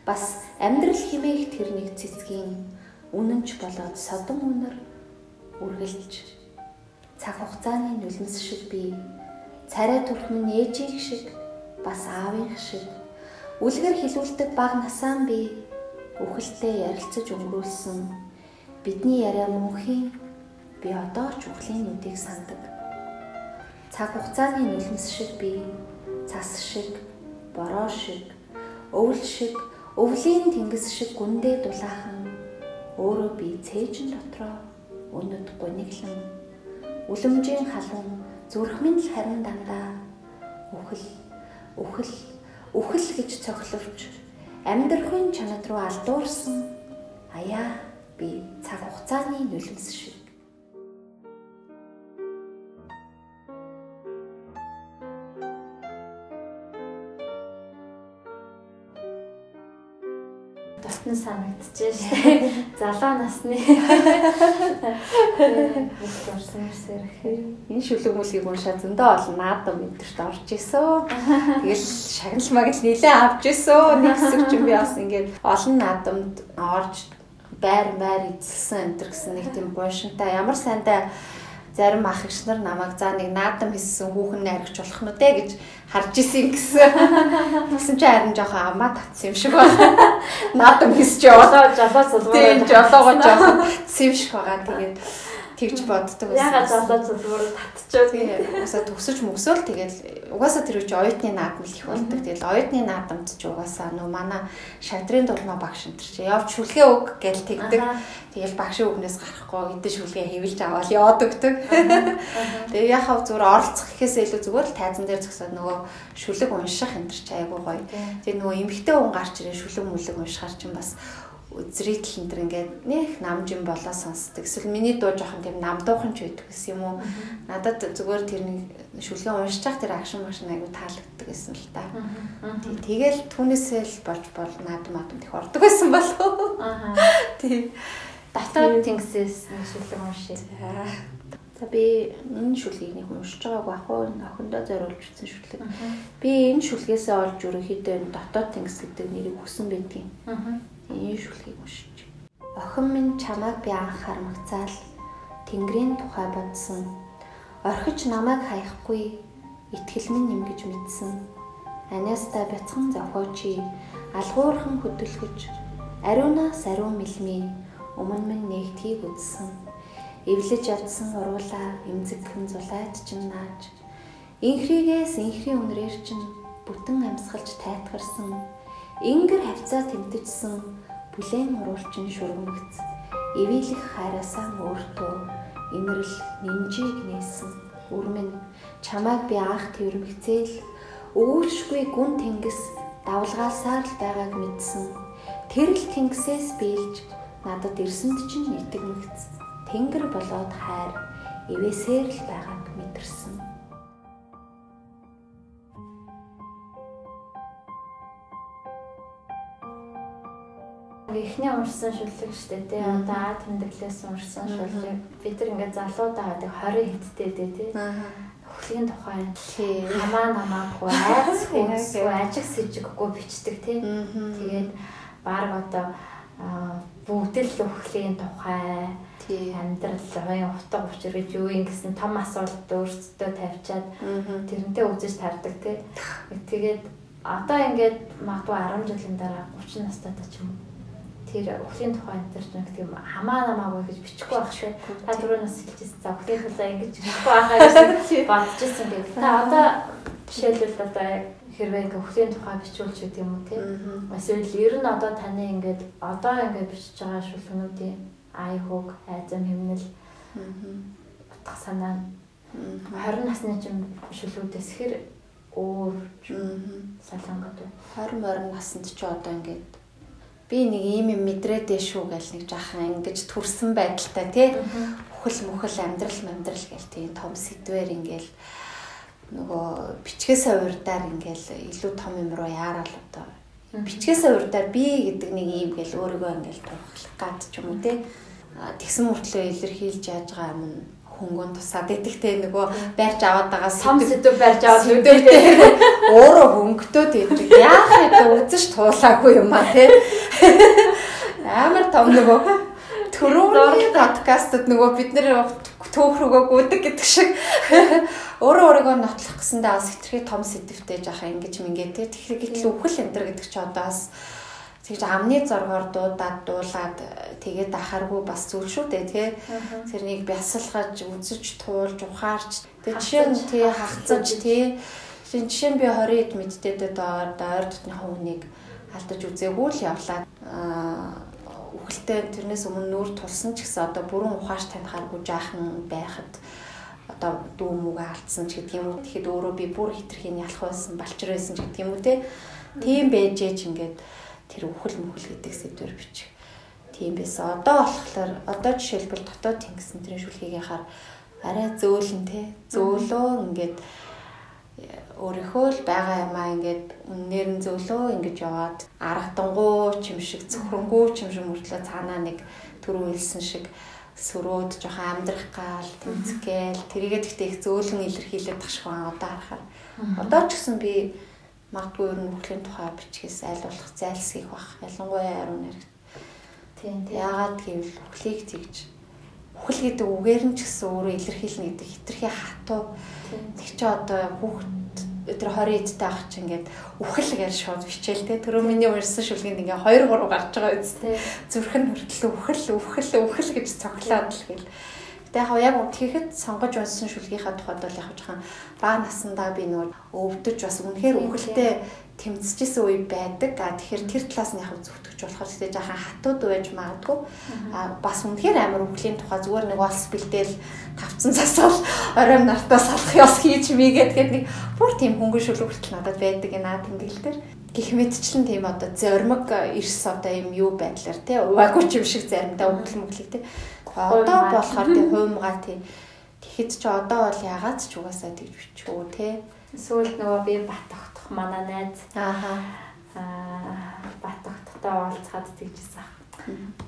бас амьдрал химээх тэр нэг цэцгийн үнэнч болоод содон үнэр үргэлж. Цаг хугацааны нулимс шиг би царай төрхмөн ээжийг шиг бас аавынх шиг үлгэр хилүүлдэг баг насаан би үхэлтэй ярилцаж өнгөрүүлсэн. Бидний яриа мөнхийн би одоо ч үхлийн нүдийг сандаг. Цаг хугацааны нулимс шиг би цас шиг бороо шиг өвөл шиг өвлийн тэнгис шиг гүндээ дулаахан өөрөө би цээжин дотроо өнөд гониглан үлэмжийн халуун зүрхмэн л харин дандаа. Үхэл үхэл үхэл гэж цогловч амьдрахын чанад руу алдуурсан. Аяа би цаг хугацааны нулимс шиг оюутан санагдчихжээ шүү *laughs* дээ. Залуу насны. Урсан мэрсэр гэхээр Энэ шүлэг мүлгийг уншаад зөндөө олон наадам мэдэрт орж исэн. Тэгэл шагнал магнал нилээ авч исэн. Нэг хэсэг ч юм би бас ингээд олон наадамд орж байр байр эзэлсэн энэ гэсэн нэг тийм бошинтай ямар сайнтай зарим ах эгч нар намайг за нэг наадам хийсэн хүүхэн найрагч болох нь үү гэж харж исэн гэсэн. *laughs* Тэгсэн чи харин жоохон амаа татсан юм шиг байна. Наадам *laughs* хийсч яваад жолоо зулгуу. тийм жолоогоо *laughs* жоохон сэм шиг байгаа. Тэгээд тэгж боддог Ягаад жолоо зулгуур татчихв. Тийм. Угаасаа төгсөж мөсөөл тэгэл угаасаа тэр үуч оюутны наадам л их болдог. Тэгэл оюутны наадамд ч угаасаа нөө манай шадрын дулмаа багш энэ чи явж шүлгээ өг гэл тэгдэг. Тэгэл багшийн үгнээс гарахгүй эдэн шүлгээ хэвлж аваад яваад өгдөг. Тэгээ яхав зүгээр оролцох гэхээсээ илүү зүгээр л тайзан дээр зөксөд нөгөө шүлэг унших энэ чи айгуу гоё. Тэгээ нөгөө эмгтэй хүн гарч ирээ шүлэг мүлэг уншихаар чинь бас зритл энэ төр ингээд нэх намжин болоо сонсдог. Эсвэл миний дуу жоохон тийм намдуухан ч байдаг гэсэн юм уу. Надад зүгээр тэр нэг шүлгээ уншиж явах тэр акшн машин айгу таалагддаг гэсэн л та. Тэгэл түүнээсээ л болж бол наадам наадам их ордог байсан болов. Аа. Тий. Дотоод тэнгисээс шүлэг уншия. За би энэ шүлгийг нэг уншиж байгаагүй ах уу охиндоо зориулж утсан шүлэг. Би энэ шүлгээс олж ерөнхийдөө энэ дотоод тэнгис гэдэг нэрийг өгсөн байдгийн. Аа. Энэ шүлгийг уншиж. Охин минь чамайг би анх хармагцаал Тэнгэрийн тухай бодсон. Орхиж намайг хаяхгүй итгэл минь нэмгэж мэдсэн. Анаста бяцхан зохиочи алгуурхан хөдөлгөж ариунаас ариун мэлмий өмнө минь нэгтгийг үзсэн. Эвлэж ядсан уруулаа эмзэгхэн зулайд чинь нааж. Инхригээс инхри үнрээр чинь бүтэн амьсгалж тайтгарсан. Ингэр хавцаа тэмтэгсэн бүлээн уруулчин шүргэмэгц. Ивэлэх хайраасаа өөртөө имрэл нинжийг нээсэн. Үрмэн чамайг би анх тэрмэгцээл өвөршгүй гүн тэнгис давлгаалсаар л байгааг мэдсэн. Тэрл тэнгисээс биелж надад ирсэнд чинь итгэмэгц. Тэнгэр болоод хайр ивэсээр л байгааг мэдэрсэн. Эхний уншсан шүлэг дээ тий. Одоо А тэмдэглээс уншсан шүлэг. Бид нар ингээд залуудаа гэдэг 20 хиттэй дээ тий. Хөхлийн тухай Тий. хамаа намаагүй айц *laughs* хүнсгүй ажиг сэжиггүй бичдэг тий. Тэгээд баг одоо аа, бүгд л хөхлийн тухай Тий. амьдрал оюун утга учир гэж юу юм гэсэн том асуулт өөрсдөө тавьчаад тэрнтэй үзэж тардаг тий. *laughs* Тэгээд одоо ингээд магадгүй 10 жилийн дараа 30 настай та ч юм уу тэр өхлийн тухай энэ төр нэг тийм хамаа намаагүй гэж бичихгүй байх шээ. Та түрүүнээс хэлчихсэн. За өхлийн тухай ингэж бичихгүй байхаа гэж бодчихсон гэдэг. Та одоо жишээлбэл одоо хэрвээ ингээ өхлийн тухай бичүүлж гэдэг юм уу тийм. Эсвэл ер нь одоо таны ингээд одоо ингээд бичиж байгаа шүлгнүүдийн ай хөг, айзам хэмнэл утга санаа 20 насны чинь шүлгүүдээс хэр өөр солонгод байна. 20 морин наснд ч одоо ингээд би нэг ийм юм мэдрээд шүү гэл нэг жаахан ингэж төрсэн байдалтай тий? Үхэл мүхэл амьдрал амьдрал гэл тий? Том сэдвэр ингээл нөгөө бичгээс урдаар ингээл илүү том юм руу яарал одоо. Бичгээс урдаар би гэдэг нэг ийм гэл өөрийгөө ингээл турхлах гад ч юм уу А, тэгсэн мөртлөө илэрхийлж яаж байгаа юм хөнгөн тусаад идэхтэй нөгөө барьж аваад байгаа Том сэдв барьж аваад Өдөртэй *laughs* өөрөө хөнгөтөөд идэг. Яах вэ? Үзэж туулаагүй юм а тий. *laughs* Амар том нөгөө түрүүний подкастт нөгөө бид нэр төөх рүүгөө гүдэг гэдэг шиг *laughs* өөрөө өөрийгөө нотлох гэсэндээ бас хитрхи том сэдвтэй жаахан ингэж мингээ тий. Тэгэхээр гэтэл үхэл энэ гэдэг чи одоо бас тэгж амны зоргоор дуудаад дуулаад тэгээд ахаргүй бас зүйл шүү дээ тий. Тэрнийг бясалгаж үзэж туулж ухаарч тэгээд жишээ нь тий хагцаж тий. Жишээ жишээ нь би 20 хэд мэдтэйдээ доор доор дотныхаа хүнийг алдаж үзээгүй л явлаа. Аа үхэлтэй тэрнээс өмнө нүүр тулсан ч гэсэн одоо бүрэн ухааш танихааргүй жаахан байхад одоо дүү мүгэ алдсан ч гэдэг юм уу. Тэгэхэд өөрөө би бүр хитрхийн ялах байсан, балчир байсан ч гэдэг юм уу те. Тийм байжээч ингээд тэр үхэл мүхэл гэдэг сэдвэр бичих. Тийм байсан. Одоо болохоор одоо жишээлбэл дотоод тэнгис энтрийн шүлгийг яхаар арай зөөлөн те. Зөөлөө ингээд өөрийнхөө л байгаа юмаа ингээд үнээр нь зөвлөө ингэж яваад аргадангуу ч юм шиг зөвхөнгүү ч юм шиг мөртлөө цаанаа нэг түрүү хэлсэн шиг сөрөөд жоохон амьдрах гал тэмцгээл тэрийгээ гэхдээ их зөөлөн илэрхийлээд тахшгүй одоо харахаар одоо ч гэсэн би магадгүй ер нь үхлийн тухай бичгээс аль болох зайлсхийх бах ялангуяа яруу найрагт тийм яагаад гэвэл үхлийг тэгж үхэл гэдэг үгээр нь ч гэсэн өөрөө илэрхийлнэ гэдэг хитрхи хатуу. Тэг чи одоо хүүхд өдөр 20 эдтэй ах чи ингээд үхэл гэж шууд бичээл те. Түрүү миний уншсан шүлгэнд ингээ 2 3 гарч байгаа үст те зүрх нь хүртэл үхэл үхэл үхэл гэж цоглоод л гэл Тэгээ яг яг тэгэхэд сонгож унсан шүлгийнхаа тухайд бол яг жоохон бага насандаа би нөр өвдөж бас үнэхээр үхэлтэй тэмцэжсэн үе байдаг. А тэгэхээр тэр талаас нь яг зүтгэж болохоор тэгтээ жаахан хатууд байж магадгүй. А бас үнэхээр амар үхлийн тухай зүгээр нэг олс бэлдээл тавцсан засаал оройн нартаа салах ёс хийж мийгээд тэгээд нэг бүр тийм хөнгөн шүлэг хүртэл надад байдаг энэ наад тэмдэглэл төр. Гих мэдчлэн тийм одоо зоримог эрс одоо юм юу байдлаар тий уваагүй ч юм шиг заримдаа өгөл мөглөг тий одоо болохоор тий хуймгаа тий тэгэхэд ч одоо бол ягаад ч угаасаа тэгж бичгүү тий Сүүлд нөгөө би бат тогтох манай найз. Ааха. Аа бат тогтохтой уулзахад тэгжсэн.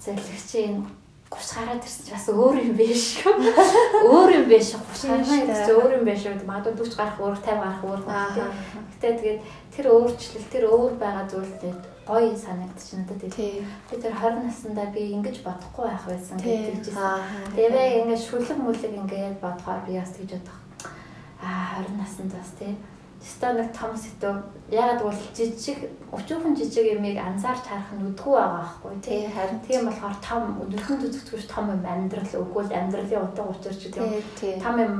Залхичийн 30 гараад ирсэн чи бас өөр юм биш шүү. *laughs* Өөр юм биш. 30 гараад өөр юм биш. Магадгүй 40 гарах өөр 50 гарах өөр. Гэтэ тэгээд тэр өөрчлөлт тэр өөр байгаа зүйлүүд гоё санагдчих надад тий. Би тэр 20 наснда би ингэж бодохгүй байх байсан гэж хэлжсэн. Тэгээ ингээд шүлэг мүлэг ингээд бодохоор би бас тэгж бодох аа 20 наснд бас тийм Ста нэг том сэдв. Ягаад бол жижиг өчүүхэн жижиг юмыг анзаарч харах нь үдгүй байгаа байхгүй тий. Харин тийм болохоор том өдөрхөн зүтгэж том юм амьдрал өгвөл амьдралын утга учир ч гэдэг. Том юм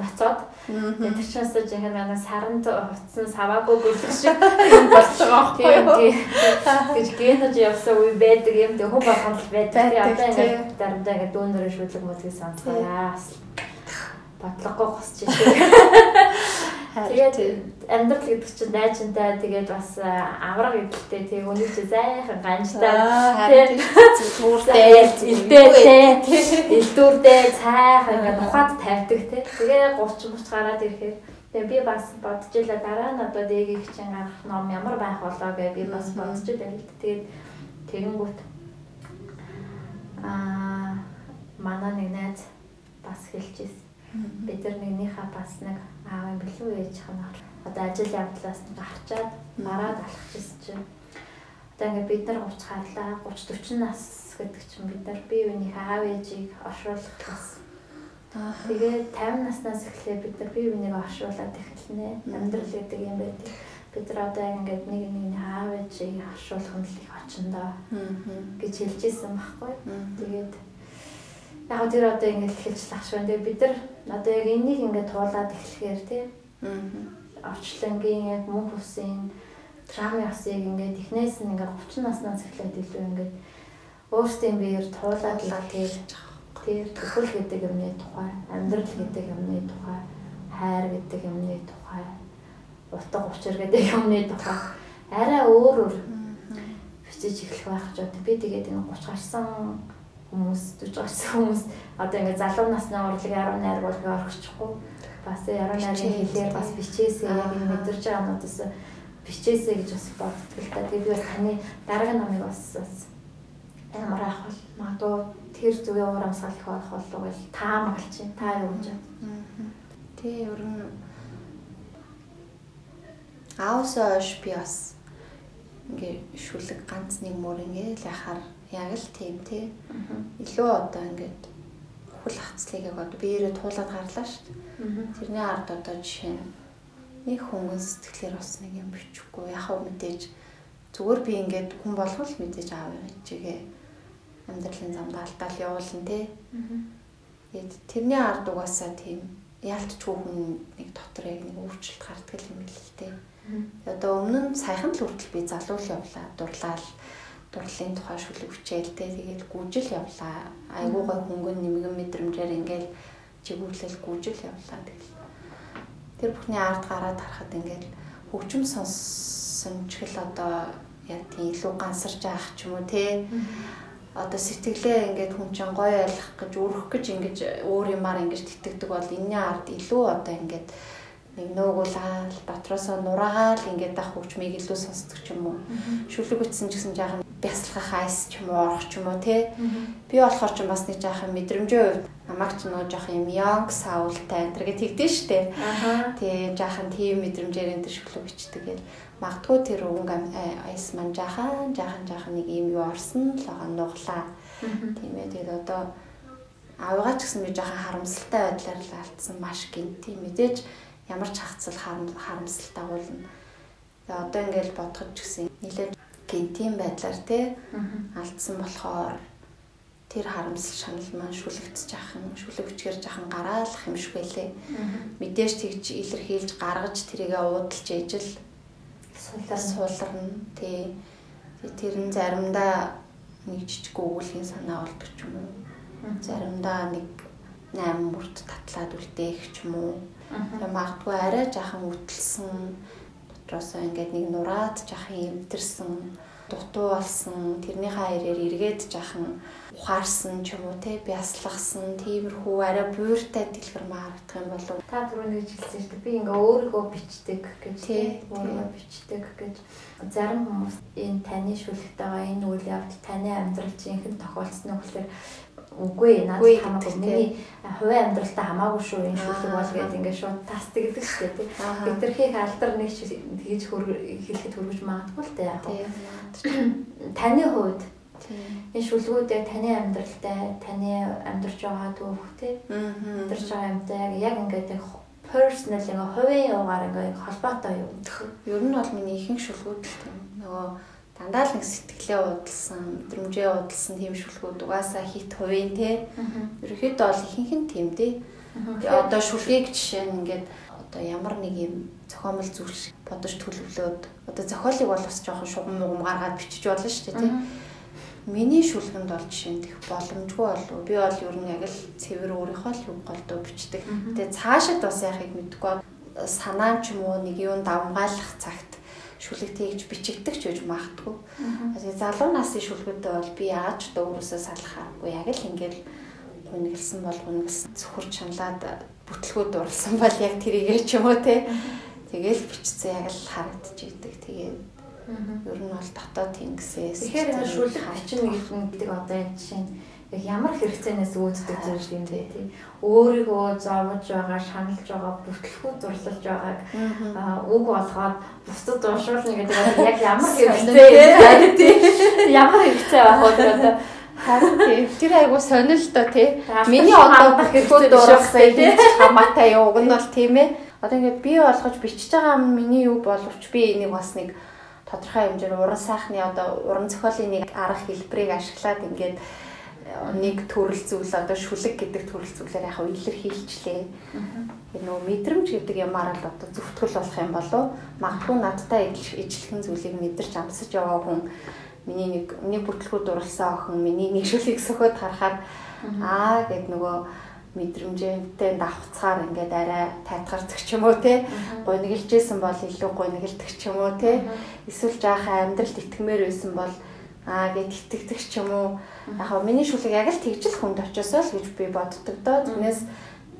нацаад тэр чаас жихэн манай саранд утсан саваагүй гүлэг шиг юм болж байгаа байхгүй юу. Гэж гэнэж явсан үе байдаг юм тэг хөв болгонд байдаг. Одоо ингээд дарамдаа ингээд дүүнэрэ шүлэг мөдгийг сонсгоё бодлогогүй хосч шээ. *laughs* Тэгээд амьдрал гэдэг чинь дайчантай тэгээд бас авраг гэдэлтэй тэг чи зайхан ганжтай. Түүртэй илдээтэй илдүүртэй цайхан ингээд ухаад тавьдаг те. Тэгээ 30 30 гараад ирэхээр. Тэгээ би бас бодож илаа дараа нь одоо дэгийг чинь гарах ном ямар байх болоо гэж би бас бодож илаа. Тэгээд тэгэнгүүт аа манай нэг найз бас хэлчихсэн бид нар нэгнийхээ бас нэг аав юм билүү ээж ханаар одоо ажил явдлаас нэг харчаад мараад алхчихсан чинь. Одоо ингээд бид нар 30 харлаа 30 40 нас гэдэг чинь бид нар бие биенийхээ аав ээжийг оршуулах. Бас тэгээд 50 наснаас эхлээд бид нар бие биенийг оршуулад эхэлнэ. Амьдрал гэдэг юм байдаг бид нар одоо ингээд нэг нэг аав ээжийг оршуулах нь л их очиндоо гэж хэлж исэн байхгүй. Тэгээд яг тэр одоо ингээд эхэлж лахшгүй. Тэгээ бид нар одоо яг энийг ингээд туулаад эхлэхээр тий. Аа. Орчлонгийн яг мөнх усын драми усыг ингээд эхнээс нь ингээд 30 наснаас эхлээд илүү ингээд өөрсдийн биеэр туулаад л тэр тэр төхөл гэдэг юмны тухай, амьдрал гэдэг юмны тухай, хайр гэдэг юмны тухай, утга учир гэдэг юмны тухай арай өөр өөр бичиж эхлэх байх ч одоо би тэгээд энэ 30 гарсан хүмүүс 40 гарсан хүмүүс. Одоо ингээд залуу насны урлаг яруу найр болгоо орчихгүй бас яруу найрын хэлээр бас бичээсээ яг энэ мэдэрч байгаа юмудаас бичээсээ гэж бас боддог л та. Тэгээ би бас таны дараагийн номыг бас ямар ах бол магадгүй тэр зүгийн уур амьсгал их болох болов уу таамаглаж чинь та юу гэж байна. Тэ ер нь аусаа ш би бас ингээ шүлэг ганц нэг мөр ингээл яхаар яг л тийм тий. Илүү одоо ингээд хөл хацлыг яг одоо биеэрээ туулаад гарлаа шүү дээ. Тэрний ард одоо жишээ нь нэг хөнгөн сэтгэлээр бас нэг юм бичихгүй. Хөө мэдээж зүгээр би ингээд хүн болгол мэдээж аав чигээ амьдралын замд алдаал явуулна тий. Тэгээд тэрний ард угаасаа тийм яалтчгүй хүн нэг дотор яг нэг өөрчлөлт гардаг юм л тий. Одоо өмнө нь саяхан л хүртэл би залуул явлаа, дурлал дурлалын тухай шүлэг хүчээл тэ тэгээд гүжил явлаа. Айгуу гой хөнгөн нэмгэн мэдрэмжээр ингээл чигүүрлэл гүжил явлаа тэгэл. Тэр бүхний ард гараад харахад ингээл хөгжим гэл одоо яг тийм илүү гансарч авах ч юм уу те одоо сэтгэлээ ингээд хүн чинь гоё ойлгох гэж өрөх гэж ингэж өөр юмар ингэж тэтгдэг бол энэний ард илүү одоо ингээд нэг нуугуулаад дотроосоо нураагаал ингээд ах хөгжмийг илүү сонсдог ч юм уу. Шүлэг ütсэн ч гэсэн жаахан бясалгах айс ч юм уу орох ч юм уу тий. Би болохоор ч бас нэг жаахан мэдрэмжийн хувьд намайг ч нөгөө жаахан юм young soul-тай энэ гэж тэгдэж штэ. Тий жаахан тийм мэдрэмжээр энэ шүлэг бичдэг гэл магадгүй тэр өнгө айс маань жаахан жаахан жаахан нэг юм юу орсон л байгаа нуглаа. Тийм ээ тэгээд одоо авгаа ч гэсэн би жоохон харамсалтай байдлаар л алдсан маш гинти мэдээж ямар ч хацал харамсалтай дагуулна. Тэгээ одоо ингээл бодоход ч гэсэн нэлээд гинтийн байдлаар те алдсан болохоор тэр харамсал шанал маань шүлэгдэж ахын шүлэгчгэр жахан гараалах юм шиг байлээ. Мэдээж тэгж илэрхийлж гаргаж тэрийгэ уудалж ээжл суулар сууларна. Тий. Тэр нь заримдаа нэг жижиг өгүүлгийн санаа болдог ч юм уу Заримдаа нэг 8 бүрт татлаад үлдээх ч юм уу. Магадгүй арай жахан үтэлсэн. Дотроосоо ингээд нэг нураад жахан эвдэрсэн дутуу болсон. Тэрнийхээ хаяраар эргээд жахан ухаарсан ч юм уу те бясалгасан тиймэрхүү арай буйртай дэлгэр маарах юм болов. Та түрүү нэг хэлсэн шүү дээ би ингээ өөрийгөө бичдэг гэж өөрийгөө бичдэг гэж. Зарим хүмүүс энэ таны шүлэгтэйгээ энэ үйл явдал таны амьдрал жинхэнэ тохиолдсон нь болохоор үгүй надад хамаагүй миний хувийн амьдралтаа хамаагүй шүү энэ шүлэг бол гэдэг ингээд шууд тасдаг гэдэг шүү дээ тийм хэтэрхийг алдар нэг тэгж хэлэхэд хөргөж магадгүй л дээ яг *clears throat* таны хувьд энэ шүлгүүдээ таны амьдралтай таны амьдарч байгаа түүх тийм амьдарч байгаа юмтай яг ингээд personal ингээ хувийн юугаар ингээ холбоотой юу ер нь бол миний ихэнх шүлгүүд л тийм. Нөгөө дандаа л нэг сэтгэлээ удалсан, мэдрэмжээ удалсан тийм шүлгүүд угаасаа хит хувийн те. Ерөнхийдөө бол ихэнх нь тийм дээ. Одоо шүлгийг жишээ нь ингээд одоо ямар нэг юм зохиомл зүйл шиг бодож төлөвлөөд одоо зохиолыг бол бас жоохон шугам мугам гаргаад бичиж болно шүү дээ тийм. Миний шүлгэнд бол жишээ нь тех боломжгүй болов. Би бол ер нь яг л цэвэр өөрийнхөө л үг голдоо бичдэг. Тэгээ цаашид бас яахыг мэдэхгүй санаа ч юм уу нэг юм давмгаалах цагт шүлэг тэгж бичигдэг ч гэж магтгүй. Тэгээ залуу насны шүлгүүдээ бол би яаж ч өөрөөсөө салахаагүй яг л ингээд гуниглсан бол гуниглсан зөвхөр чаналаад бүтлгүүд дурлсан бол яг тэрийгээ ч юм уу те. Тэгэл бичсэн яг л харагдчихийдэг. Тэгээд ер нь бол дотоод тэнгисээс. Тэгэхээр шүлэг бичин гэдэг одоо энэ жишээ нь яг ямар хэрэгцээнээс үүддэг зүйл юм бэ? Тий. Өөрийгөө зовж байгаа шаналж байгаа бүтлэхүү дурлалж байгааг үг болгоод бусдад уншуулна гэдэг яг ямар хэрэгцээ тий. Ямар хэрэгцээ байх вэ? Одоо харин тэр айгу сонир л доо тий миний одоо бүтлэхүү дурлах тий. хамаатай юу уг нь бол тийм ээ. Одоо ингээд би болгож бичиж байгаа миний юу боловч би энийг бас нэг тодорхой хэмжээр уран сайхны одоо уран зохиолын нэг арга хэлбэрийг ашиглаад ингээд нэг төрөл зүйл одоо шүлэг гэдэг төрөл зүйлээр яг илэрхийлчлээ. Энэ нөө мэдрэмж гэдэг юмар л одоо зөвтгөл болох юм болов магадгүй надтай ижлэхэн зүйлийг мэдэрч амсаж яваа хүн миний нэг нэг бүтлгүүд дурлсан охин миний нэг шүлгийг сөхөд харахад аа гэд нөгөө мэдрэмжтэй давхцаар ингээд арай тайтгардаг ч юм уу те? Гунигэлжсэн бол илүү гунигэлдэг ч юм уу те? Эсвэл жаахан амьдралд итгэмээр байсан бол аа гэд итгэдэг ч юм уу. Яг миний шүлэг яг л тэгжил хүнд очиосоо л гэж би боддог доо. Тэрнээс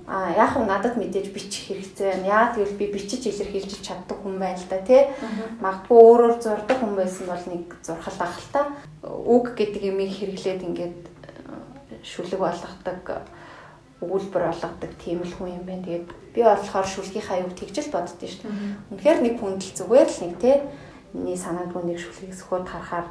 а яг нь надад мэдээж бичих хэрэгцээ байна. Яа тэгвэл би бичиж илэрхийлж чаддаг хүн байл та тий. Магадгүй өөрөөр зурдаг хүн байсан бол нэг зурхал ах л та. Үг гэдэг юмыг хэрэглээд ингээд шүлэг болгодог өгүүлбэр болгодог тийм л хүн юм байна. Тэгээд би болохоор шүлгийнхаа юг тэгжил боддөө шүү дээ. Үнэхээр нэг хүнд л зүгээр л нэг тий. Миний санаанд нэг шүлгийг сөхөд харахаар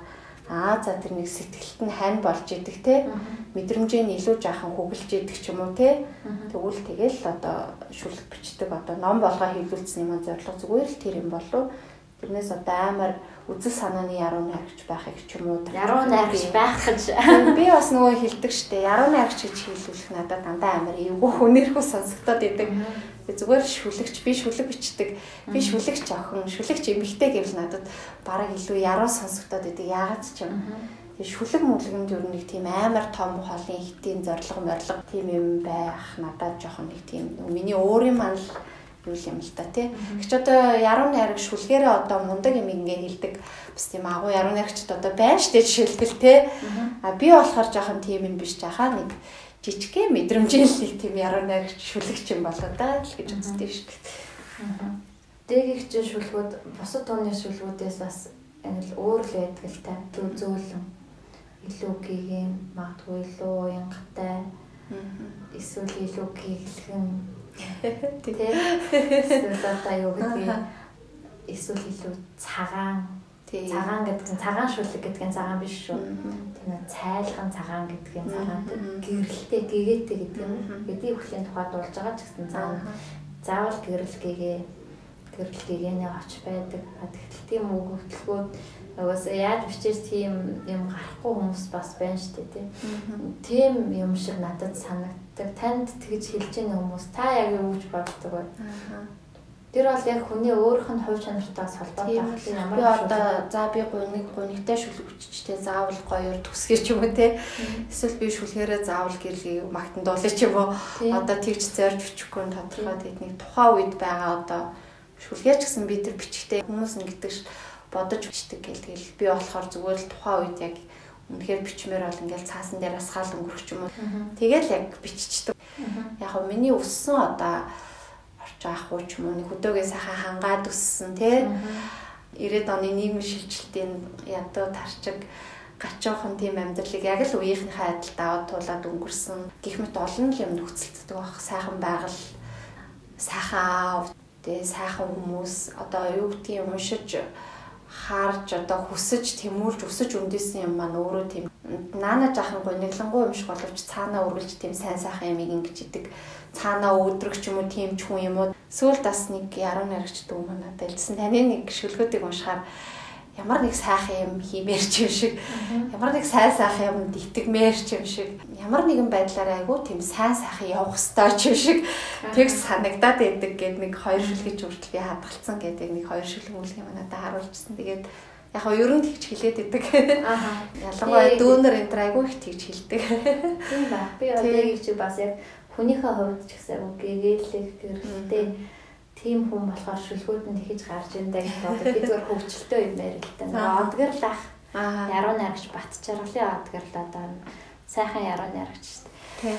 Аа за тэр нэг сэтгэлт нь хань болж идэг те. Мэдрэмжээ нь илүү жаахан хөглж идэг ч юм уу те. Тэгвэл тэгэл одоо шүлэг бичдэг одоо ном болгоо хийлүүлсэн юм зорилго зүгээр л тэр юм болов. Тэрнээс одоо амар үзэл санааны яруу найрагч байхыг ч юм уу яруу найрагч байх гэж. Би бас нөгөө хэлдэг штэ яруу найрагч гэж хэлүүлэх надад дандаа амар эвгүй хүнэрхүү сонсогдоод идэг зүгээр шүлэгч би шүлэг бичдэг. Би шүлэгч охин шүлэгч эмэгтэй гэвэл надад бараг илүү яруу сонсогдоод идэг. Яагаад ч юм. Шүлэг мүлгэнд ер нь нэг тийм амар том холын хитийн зориг морлог тийм юм байх надад жоохон нэг тийм миний өөрийн манал юу юм л та тий. Гэвч одоо яруу найраг шүлгээрээ одоо мундаг юм ингээ хэлдэг. Бас тийм агуу яруу найрагчд одоо байна штэ жишээлбэл тий. А би болохоор жоохон тийм юм биш жахаа нэг жижигхэн мэдрэмжэл нэг тийм яруу найрагч шүлэгч юм болоо да л гэж үздэг шүү дээ. Дээгийгч шүлгүүд бусад тооны шүлгүүдээс бас ингээл өөр л байдаг л та. Төв зөөлөн. Илүү гигийн магадгүй илүү уянгатай. Эсвэл илүү гиглхэн. *laughs* Тэ. Эсвэл одоо юу гэдгийг эсвэл илүү цагаан Цагаан гэдэг нь цагаан шүлэг гэдэг нь цагаан биш шүү. Цайлхан цагаан нь цагаан гэрэлтэй гэгээтэй гэдэг юм. Бидний хүлийн тухайд дуулж байгаа ч гэсэн цаана заавал гэрэл гэгээ гэрэл гэгээний оч байдаг. Тэгтэл тийм үг хөтөлбөрүүд Угаасаа яаж бичээс тийм юм гарахгүй хүмүүс бас байна шүү дээ тийм юм шиг надад санагддаг. Танд тэгж хэлж байгаа хүмүүс та яг юу гэж боддог вэ? Тэр бол яг хүний өөрийнх нь хувь чанартаас холбоотой байх юм. Би одоо за би гуниг гунигтай шүлгүүчтэй заавал гоёор төсгөр ч юм уу те. Эсвэл би шүлгээрээ заавал гэрлийг магтандуулах ч юм уу. Одоо тэгж зорж бичихгүй тодорхой тэдний тухайн үед байгаа одоо шүлгээр ч гэсэн би тэр бичгтээ хүмүүс ингэдэг бодож бичдэг гэл тэгэл би болохоор зүгээр л тухайн үед яг үнэхээр бичмээр бол ингээл цаасан дээр асгаал өнгөрөх ч юм уу. Тэгэл яг биччихдэг. Яг нь миний өссөн одоо ах уу ч юм уу нэг хөдөөгөө сайхан хангаад өссөн тий 90-ад оны нийгмийн шилжилтийн ядуу тарчиг гачаахан тийм амьдралыг яг л үеийнхнийхээ адилд аваад туулаад өнгөрсөн. Гих мэт олон юм нөхцөлддөг байх. Сайхан байгаль сайхан аав тэгээ сайхан хүмүүс. Одоо юу гэдгийг уншиж харж одоо хүсэж тэмүүлж өсөж үндэсэн юм маань өөрөө тийм. Наана жахан гониглангуй юм шиг боловч цаанаа үргэлж тийм сайн сайхан юм ингэж идэг цаанаа өөдрөгч юм уу тийм ч хүн юм уу. Сүүлд бас нэг яруу найрагч дүү надад хэлсэн. Таны нэг шүлгүүдийг уншихаар ямар нэг сайхан юм хиймээр ч юм шиг ямар нэг сайн сайхан юмд итгэмээр ч юм шиг ямар нэгэн байдлаар айгүй тийм сайн сайхан явах ёстой ч юм шиг тэг санагдаад байдаг гэд нэг хоёр шүлгэж хүртэл би хадгалсан гэдэг нэг хоёр шүлэг мүлгийн манадаа харуулчихсан тэгээд яг нь ер нь тэгж хэлээд идэг. Ялангуяа дүүнер энэ айгүй их тэгж хэлдэг. Тийм ба. Би одоо яг чи бас яг хүнийхээ хувьд ч гэсэн гэгээлэх гэрэлтэй тийм хүн болохоор шүлгүүд нь тэгэж гарч ирэндээ гэж бодод би зүгээр хөвчлөлтөө юм байр л та. Одгарлах. Аа. Яруу найрагч бат чаргалын одгарлаа одоо сайхан яруу найрагч шүү дээ. Тийм.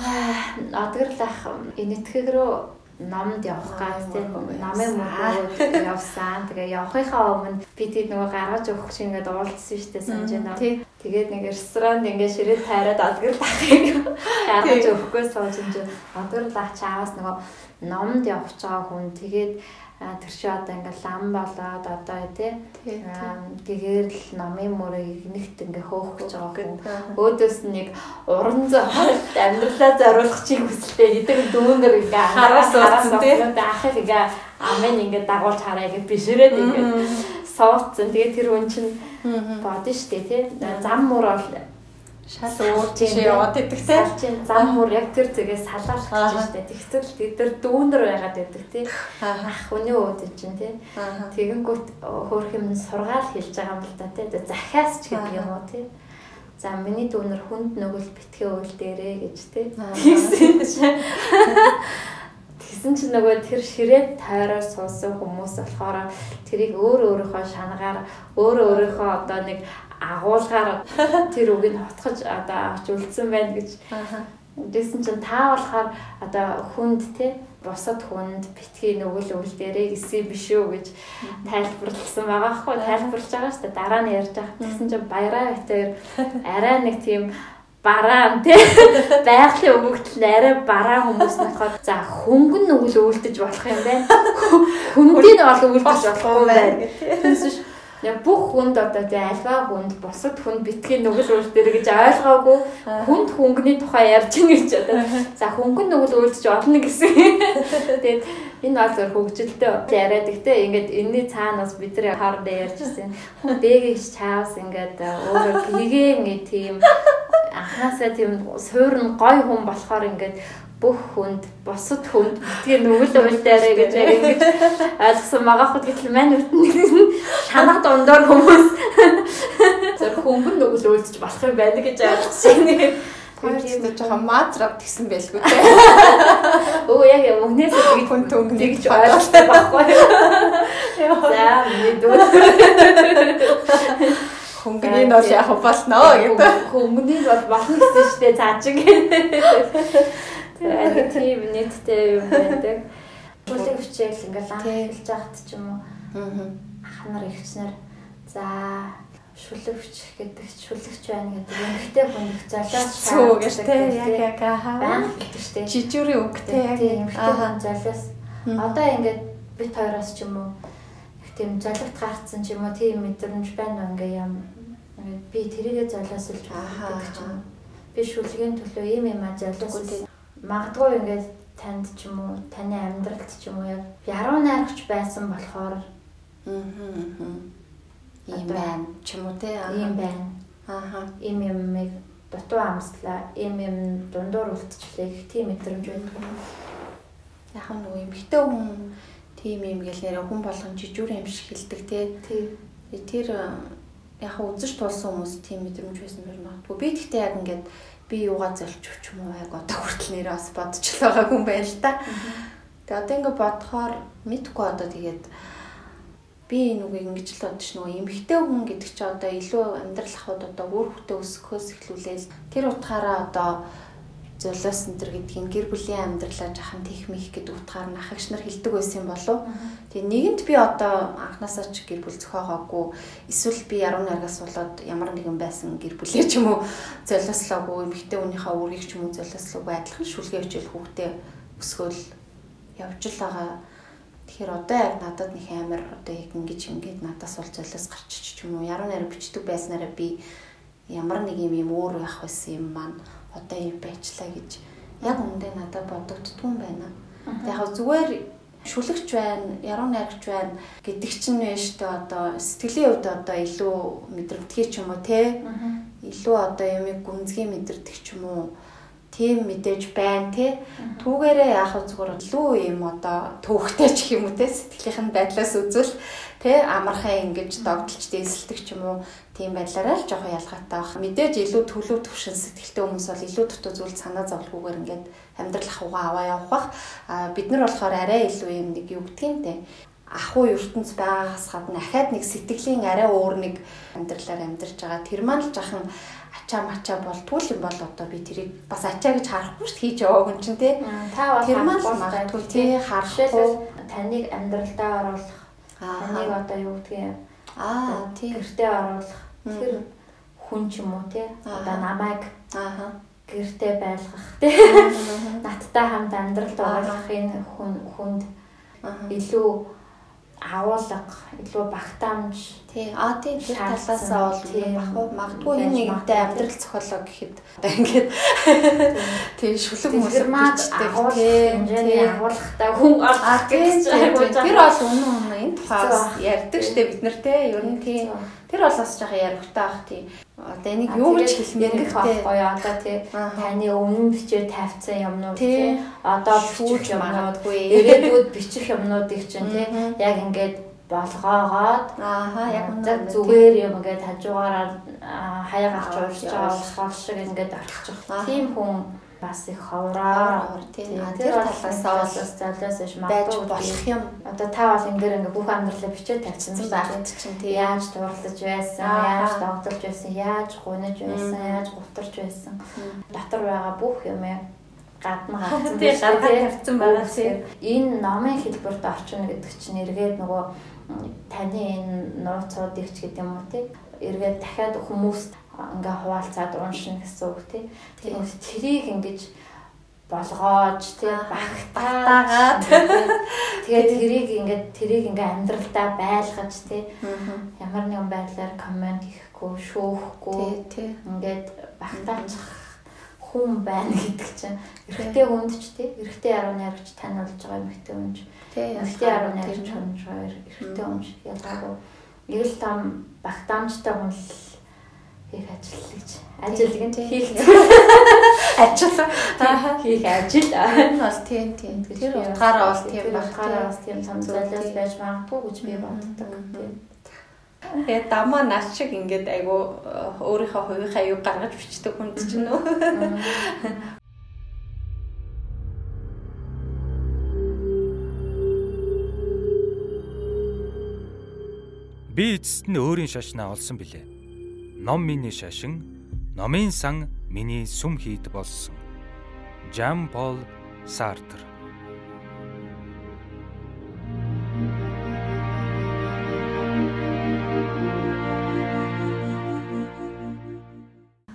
Аа, одгарлах энэтхэг рүү номд явах гад тийм намын мөрөд явсан. Тэгээ явахынхаа өмнө би тийм нөгөө гаргаж өгөх шиг ингээд уулзсан дээ санаж байна. Тэгээд нэг ресторанд ингээд ширээ тайраад адгар лахыг *laughs* гаргаж өгөхгүй сууж юм чинь. Адгар лах чаавас нөгөө номд явж байгаа хүн. Тэгээд тэр чи одоо ингээл лам болоод одоо тий. Гэгээр л номын мөрийг нэгт ингээ хөөх гэж байгаа хүн. өөдөөс нэг уран зохиол *laughs* амьдралаа зориулах чиг хүсэлтэй. Идэг дүүнэр ингээ хараас хараас ингээ ахыг ингээ амын ингээ дагуулж хараа гэж бишрээд ингээ сууцсан тэгээ тэр хүн чинь бодно штэ тий. Зам мөр бол шал уурж яваад идэх те. Салчин зам мөр яг тэр зэгээс салаалах гэж штэ. Тэгтэл тэд нар дүүнэр байгаад байдаг тий. Ах хүний өөд чинь тий. Тэгэнгүүт хөөх юм сургаал хэлж байгаа юм л да тий. Захиас ч гэдэг юм уу тий. За миний дүүнэр хүнд нөгөл битгий уйл дээрээ гэж тий. Тэгсэн чинь *laughs* Тэгсэн чинь нөгөө тэр ширээд тойроор суусан хүмүүс болохоор тэрийг өөр өөрийнхөө шангаар өөр өөрийнхөө одоо нэг агуулгаар тэр үгийг хотгож одоо авч үлдсэн байна гэж. Тэгсэн чинь та болохоор одоо хүнд те бусад хүнд битгий нөгөөл өвөл дээрээ эсээ биш үү гэж тайлбарласан байгаа хгүй. Тайлбарлаж байгаа шүү дээ. Дараа нь ярьж байгаа. Тэгсэн чинь баяраа битээр арай нэг тийм бараан тий *laughs* байгалийн өвөгдөл арай бараан хүмүүс болохоор за хөнгөн нөгөл өвөлдөж болох юм байна. Хөнгөний бол өвөлдөж болохгүй байна. Тэгсэн Яг бүх хүнд одоо тий альва хүнд бусад хүнд битгий нүгэл үйлдэр гэж ойлгоогүй хүнд хөнгөний тухай ярьж ийн гэж одоо. За хөнгөн нүгэл үйлдэж олно гэсэн. Тэгээд энэ бол зөв хөгжилтэй яриад гэхдээ ингээд энэний цаанаас бид нар хоорондоо ярьжсэн. Хүн дээгээс чаавс ингээд өөрөө гигээ тийм анхаасаа тийм суурн гой хүн болохоор ингээд бүх хүнд бусад хүнд битгий нүгэл уйлдаарэ гэж ингэж ойлгосон байгаа хот гэтэл мань үтэн шанаа дондор хүмүүс зөв хөнгөн нүгэл уйлдэж болох юм байна гэж ойлгосон. *laughs* Тэр чинь жоохон матрав гисэн байлгүй те. *laughs* Өө яг өмнөөс тэгж хүн төнгөн тэгж ойлгосон байхгүй. За миний дүү *laughs* хөнгөний нь бол яг болно гэдэг. Хөнгөний нь бол болно гэсэн штэ цаачиг. Айгу тийм нийттэй юм байдаг. Шүлэг хичээл ингээл анх эхэлж байхад ч юм уу Аа. ах нар ихснэр за шүлэгч гэдэг шүлэгч байна гэдэг эмгтэй хүн их золиос Цүү гэж те яг яг аа. баян гэдэг штеп. Жижүүрийн үг яг. Тийм эмгтэй Аа. золиос одоо ингээд бит хоёроос ч юм уу тийм золигт гарцсан ч юм уу тийм мэдрэмж байна ингээ юм би тэрийгэ золиослж Ахаа. гэдэг ч юм. Би шүлгийн төлөө ийм юм а Үгүй золиос тий. Магадгүй ингээд танд ч юм уу таны амьдралд ч юм уу яг яруу найрагч байсан болохоор Аа. Ийм байна ч юм уу те. Ийм байна. Аа. Ийм юмыг дутуу амслаа, ийм юм дундуур үлдчихлээ тийм мэдрэмж байдаг. Яг нөгөө эмхтэй хүн тийм юм гэл нэрэ хүн болгон жижүүр юм шиг хэлдэг те. Тийм. Тэр э, яг үзэж тулсан хүмүүс тийм мэдрэмж байсан байх магадгүй. Би тэгтээ яг ингээд би юугаа золч ч юм уу? Яг одоо хүртэл нэрээ бас бодчихлоо байгаа хүн байна л та. Тэгээ одоо ингээд бодохоор мэдхгүй одоо тэгээд би нүг ингэж л бодож нөгөө эмхтэй хүн гэдэг чи одоо илүү амьдрал ахуйд одоо өөр хөтө өсөхөөс эхлүүлээл тэр утгаараа одоо золиос энэ төр гэдгийг гэр бүлийн амьдралаа жахан тех мих гэдэг утгаар нь ахагч нар хэлдэг байсан юм болов. Тэгээ нэгэнд би одоо анханасаа ч гэр бүл зохиогоогүй эсвэл би 18 аргаас болоод ямар нэгэн байсан гэр бүлээ ч юм уу золиослоогүй эмэгтэй хүнийхээ үрийг ч юм уу золиослоогүй адилхан шүлгээ хичээл хүүхдээ өсгөөл явж л байгаа. Тэгэхээр одоо яг надад нэг амар одоо яг ингэж ингэж надаас бол золиос гарчиж ч юм уу 18 бичдэг байснараа би ямар нэг юм юм өөр байх байсан юм маань одоо юм байчлаа гэж. Яг үндэ надад бодогдтгүй юм байна. Яг зүгээр шүлэгч байна, яруу найрагч байна гэдэг чинь вэ штэ одоо сэтгэлийн хувьд одоо илүү мэдрэмтгий ч юм уу те? Илүү одоо юмыг гүнзгий мэдэрдэг ч юм уу тийм мэдээж байна те? Түүгээрээ вэ зүгээр илүү юм одоо төвхтэй ч юм уу те? Сэтгэлийнх нь байдлаас үзвэл те? Амархан ингэж догдолч дээсэлдэг ч юм уу тийм байдлаараа л жоохон ялгаатай баг. Мэдээж илүү төлөв төвшин сэтгэлтэй хүмүүс бол илүү дутуу зүйл санаа зовлгүйгээр ингээд амьдрал ахуйгаа аваа явах бах. А бид нар болохоор арай илүү юм нэг юу те ахуй ертөнц байгаагаас гадна ахаад нэг сэтгэлийн арай өөр нэг амьдралаар амьдарч байгаа. Тэр маань л жахан ачаа мачаа болтгүй юм бол одоо би тэрийг бас ачаа гэж харахгүй шүү хийж яваагүй юм чинь тий. Та бол Тэр маань л магадгүй тий харахгүй. таныг амьдралдаа оруулах, таныг одоо юу гэдгийг Аа тий. гэртээ оруулах. Тэр хүн ч юм уу тий. Одоо намайг Аа. гэртээ байлгах. Тий *laughs* надтай хамт амьдралд Аа. оруулахын хүн хүнд илүү агуулга, илүү багтаамж Тий. Аа тий тэр талаасаа бол тий. баггүй. Магадгүй энэ нэгтэй амьдрал зохиолоо гэхэд одоо ингээд тий. Шүлэг маад агуулгах хэмжээний агуулгатай хүн тий гэж тий, тий. тэр бол үнэн үнэн. Энэ тухай ярьдаг штэ бид нар тий ер нь тий тэр бол бас жоохон яригтай бах тий. Одоо энийг юу гэж хэлмээр байхгүй одоо тий. Таны өмнө бичээ тавьсан юмнууд Тий. одоо Шүүж бичих юмнууд магадгүй. ирээдүйд бичих юмнуудыг чинь тий. Яг ингээд болгоогоод ааха яг зүгээр юм ингээд хажуугаараа аа, хаяа гарч Аа, уурч байгаа болохоор шиг ингээд орчих. Тийм хүн бас их Ховроо, ховроо. ховроо, тий. Тий, Аа, Тэр тэр талаас талаасаа бол залуус биш магадгүй болох юм Одоо та бол энэ дээр ингээ бүх амьдралаа шүү дээ. байхад чинь тий Яаж дурлаж байсан, яаж догдолж байсан, яаж гуниж байсан, яаж гутарч байсан. Дотор байгаа бүх юм гадна *laughs* гарсан Тий, биш үү, гаргаад тий? тавьсан байгаа тий. Энэ номын хэлбэрт орчино гэдэг чинь эргээд нөгөө таны энэ нууцуудыг ч гэдэг юм уу тий? Эргээд дахиад хүмүүст ингээ хуваалцаад уншина гэсэн үг тий. Үү, тэрийг ингэж болгоож тий Аа, багтаагаад. *laughs* тэгээд тэрийг ингээд тэрийг ингээ амьдралдаа байлгаж тий. Ямар нэгэн байдлаар коммент хийхгүй шүүхгүй тий ингээд багтаачих хүн байна гэдэг чинь эрэгтэй хүнд ч тий эрэгтэй яруу найрагч тань болж байгаа эмэгтэй хүн ч. Тий эрэгтэй яруу найрагч хүн ч эрэгтэй хүн ялгаагүй. Эрэл там багтаамжтай хүн л хийх ажил гэж. Ажил гэн *laughs* хийх ажил. Хийх ажил. Энэ бол тий тий тэр утгаараа бол тийм баг баг утгаараа бас тийм том тий. байж магадгүй гэж би боддог тийм. Тэгээ дамаа наш шиг ингээд айгу э, өөрийнхөө хувийнхаа юу гаргаж бичдэг хүнд чинь нөө. *laughs* Би эцэст нь өөрийн шашнаа олсон билээ ном миний шашин, номын сан миний сүм хийд болсон. Жан Пол Сартр.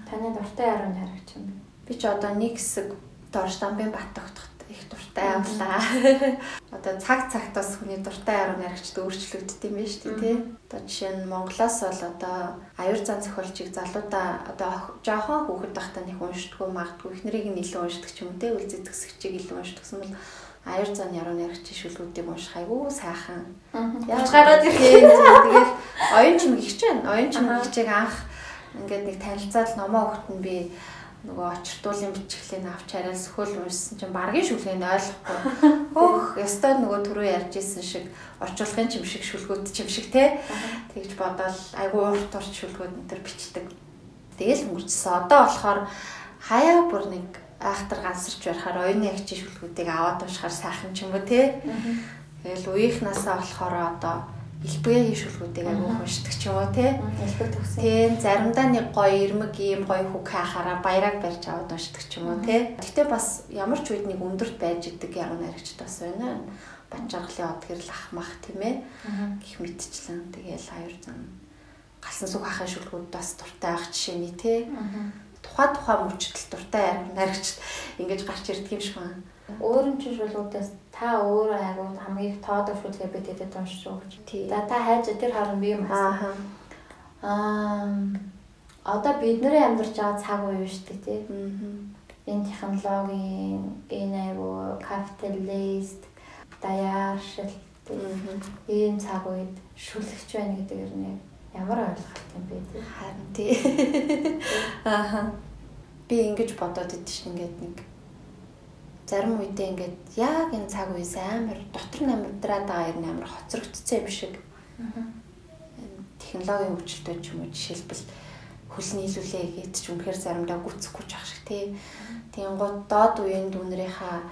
Таны дуртай яруу найрагч юм. Би ч одоо нэг хэсэг дорж дамбын бат тогтох их дуртай авлаа. *laughs* Одоо цаг цагт бас хүний дуртай арга наригчд өөрчлөгддөг юм байна шүү дээ тий. Одоо жишээ нь Монголоос бол одоо аюур зан зохиолчийг залуудаа одоо жоохон хүүхэд байхдаа нэг уншдаггүй магадгүй ихнэрийг нь илүү уншдаг ч юм уу тий. Үл зэтгэсгчийг илүү уншдагсан бол аюур зан яруу наригчийн шүлгүүдийг унших айгүй сайхан. Яаж гараад ирэхээ тэгээд оюун чимэг ихч байна. Оюун чимэгчийг анх ингээд нэг танилцаад номоо өгт нь би нөгөө очирдуулын бичглийг авч хараад сөхөл уншсан чинь баргийн шүлгийг ойлгохгүй. *laughs* Хөөх, ёстой нөгөө түрүү ярьж исэн шиг орчуулгын чимшиг шүлгүүд чимшиг те. Тэгж бодоод айгүй урт урт шүлгүүд энэ төр бичдэг. Тэгэл өнгөрчсөн. Одоо болохоор хаяа бүр нэг айхтар гансарч барихаар оюуны агчийн шүлгүүдийг аваад уншихаар сайхан ч юм уу те. Тэгэл үеийнхнаасаа болохоор одоо элбэгийн шүлгүүдийг аягүй уншдаг ч юм уу тий. Элбэг төгсөн. Тийм заримдаа нэг гоё ирмэг ийм гоё хүүг хаахаараа баяраг барьж аваад уншдаг ч юм уу тий. Гэтэ бас ямар ч үед нэг өндөрт байж идэг яруу найрагчд бас байна. Банжаргалын од гэрэл ах мах тийм ээ. Гэх мэтчлэн тэгээл аюур зам галсан сүх хахын шүлгүүд бас дуртай ах жишээний тий. Тухай тухай мөчтөл дуртай яруу найрагчд ингэж гарч ирдэг юм шиг байна. Өөрөм чинь шүлгүүдээс та өөрөө агуу хамгийн их тоодог шүлгээ би тэдэд уншиж өгч. За та хайж тэр хооронд би юм Аа. Аа одоо бидний амьдарч байгаа цаг үе шүү дээ тий. Энэ технологийн энэ айгу капиталист даяаршил ийм цаг үед шүлгэж байна гэдэг нь ямар ойлголт юм бэ тий. Харин тий. *laughs* Аа. Би ингэж бодоод идэв шин ингээд нэг зарим үедээ ингээд яг энэ цаг үеэс амар дотор нь амьдраад байгаа юм амар хоцрогдсон юм шиг. Технологийн хөгжилтэй ч юм уу жишээлбэл хөл нийлүүлээ гээд ч үнэхээр заримдаа гүцэхгүй ч ах шиг тий. Тийм гот доод үеийн дүүнэрийнхаа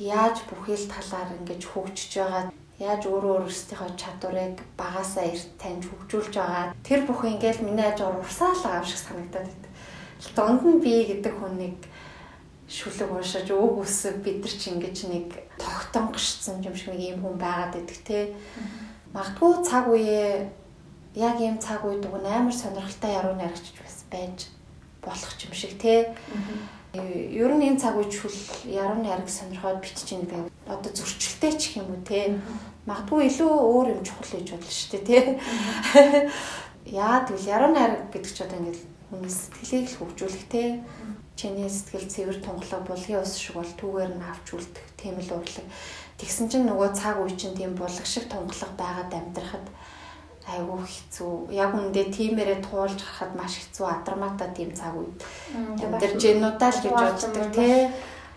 яаж бүхэл талаар ингэж хөгжиж байгаа яаж өөрөө өөрсдийнхөө чадварыг багасаа эрт таньж хөгжүүлж байгаа тэр бүхэн ингээл миний ажгаар урсаалаа аав шиг санагдаад байт. Дунд нь би гэдэг хүнийг шүлэг уншиж өг үсэг бид нар чи ингэж нэг тогтонгошсон юм шиг нэг юм хүн байгаад идэг те. Магадгүй цаг үеэ яг ийм цаг үед уг амар сонирхолтой яруу найрагч бас байж болох юм шиг те. Ер нь энэ цаг үед шүл яруу найраг сонирхоод бичиж гэдэг одоо зөрчилтэй ч юм уу те. Магадгүй илүү өөр юм чухал гэж бодлоо шүү дээ те. *laughs* Яа тэгвэл яруу найраг гэдэг ч одоо ингээд хүний сэтгэлийг л хөгжүүлэх те чиний сэтгэл цэвэр тунгалаг булгийн ус шиг бол түүгээр нь авч үлдэх тийм л урлаг. Тэгсэн чинь нөгөө цаг үе чинь тийм булаг шиг тунгалаг байгаад амьдрахад айгүй хэцүү. Яг үндэ тиймэрээ туулж харахад маш хэцүү адармата тийм цаг үед. Амьдарч гинудаа л гэж боддог тий.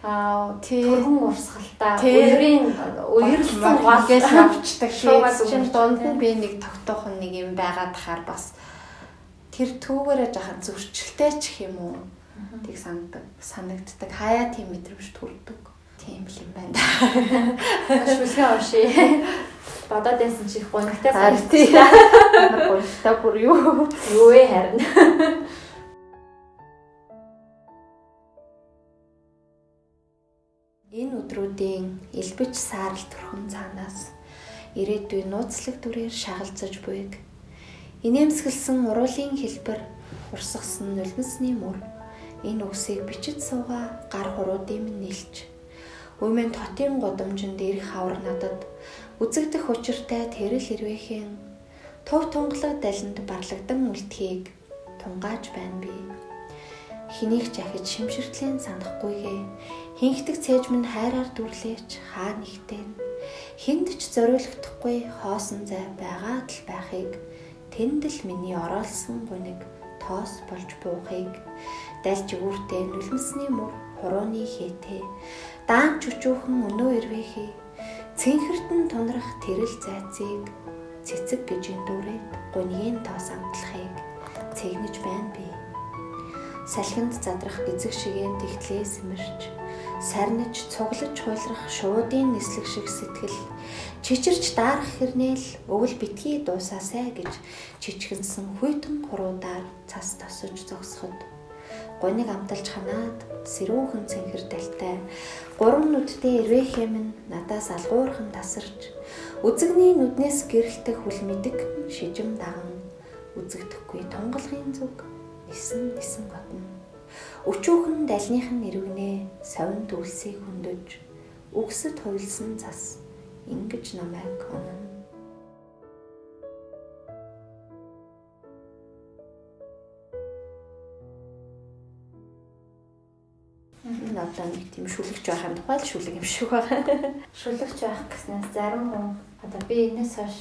Аа түргэн урсгалтай үерийн үерлсэн гол гол авчдаг өнгөрч, дунд нь би нэг тогтоохон нэг юм байгаад тахаар бас тэр түүгээрээ жахан зөрчилтэй ч юм уу тийг санагддаг санагддаг хаяа тийм мэдрэмж төрдөг тийм л юм байна да шүлгээ уншия. Бодоод байсан чи тий. Ямар гонхтой бүр юу Юу вэ харин. Энэ өдрүүдийн элбэж саарл төрхөн цаанаас ирээдүйн нууцлаг дүрээр шагалзаж буйг. Инээмсэглсэн уруулын хэлбэр урсгасан нулимсны мөр. Энэ үгсийг бичиж суугаа гар хуруудын минь нэлж Өмнө хотын годомжинд ирэх хавар надад үзэгдэх учиртай тэрэл ирвэхэн төв тунгалаг далинд барлагдан үлдхийг тунгааж байна би. Хэнийг ч ахиж шимширтлийн санахгүйгээ. Хинхдэг цээж минь хайраар дүрлээч хаа нэгтэн. Хүнд ч зориулагдахгүй хоосон зай байгаад л байхыг тэнд л миний ороолсон гуниг тоос болж буухыг. Дальж үүртэй нулимсны мөр хурууны хээтэй даан чүчүүхэн өнөө ирвэхий. Цэнхэртэн тунрах тэрэл зайцыг. Цэцэг гэж эндүүрээд гунигийн тоос амтлахыг. Цэгнэж байна би. Салхинд задрах гизэг шигээн тэгтлээ сэмэрч. Сарниж цуглаж хуйлрах шуудын нислэг шиг сэтгэл чичирч даарах хэрнээл өвөл битгий дуусаасай гэж чичгэнсэн хүйтэн хуруудаар цас тосож зогсоход гуниг амталж ханаад сэрүүхэн цэнхэр талтай гурван нүдтэй ирвэхэ минь надаас алгуурхан тасарч үзэгний нүднээс гэрэлтэх хүл мэдэг шижим даган үзэгдэхгүй тунгалгын зүг нисэн нисэн готно. Өчүүхэн далных нь нэрвнэ совин дүлсийг хөндөж үгсэд хуйлсан цас ингэж намайг онно. Энэ одоо нэг тийм шүлэгч байхын тухай л шүлэг юм шиг байгаа. *laughs* Шүлэгч байх гэснээр зарим хүн одоо би энэс хойш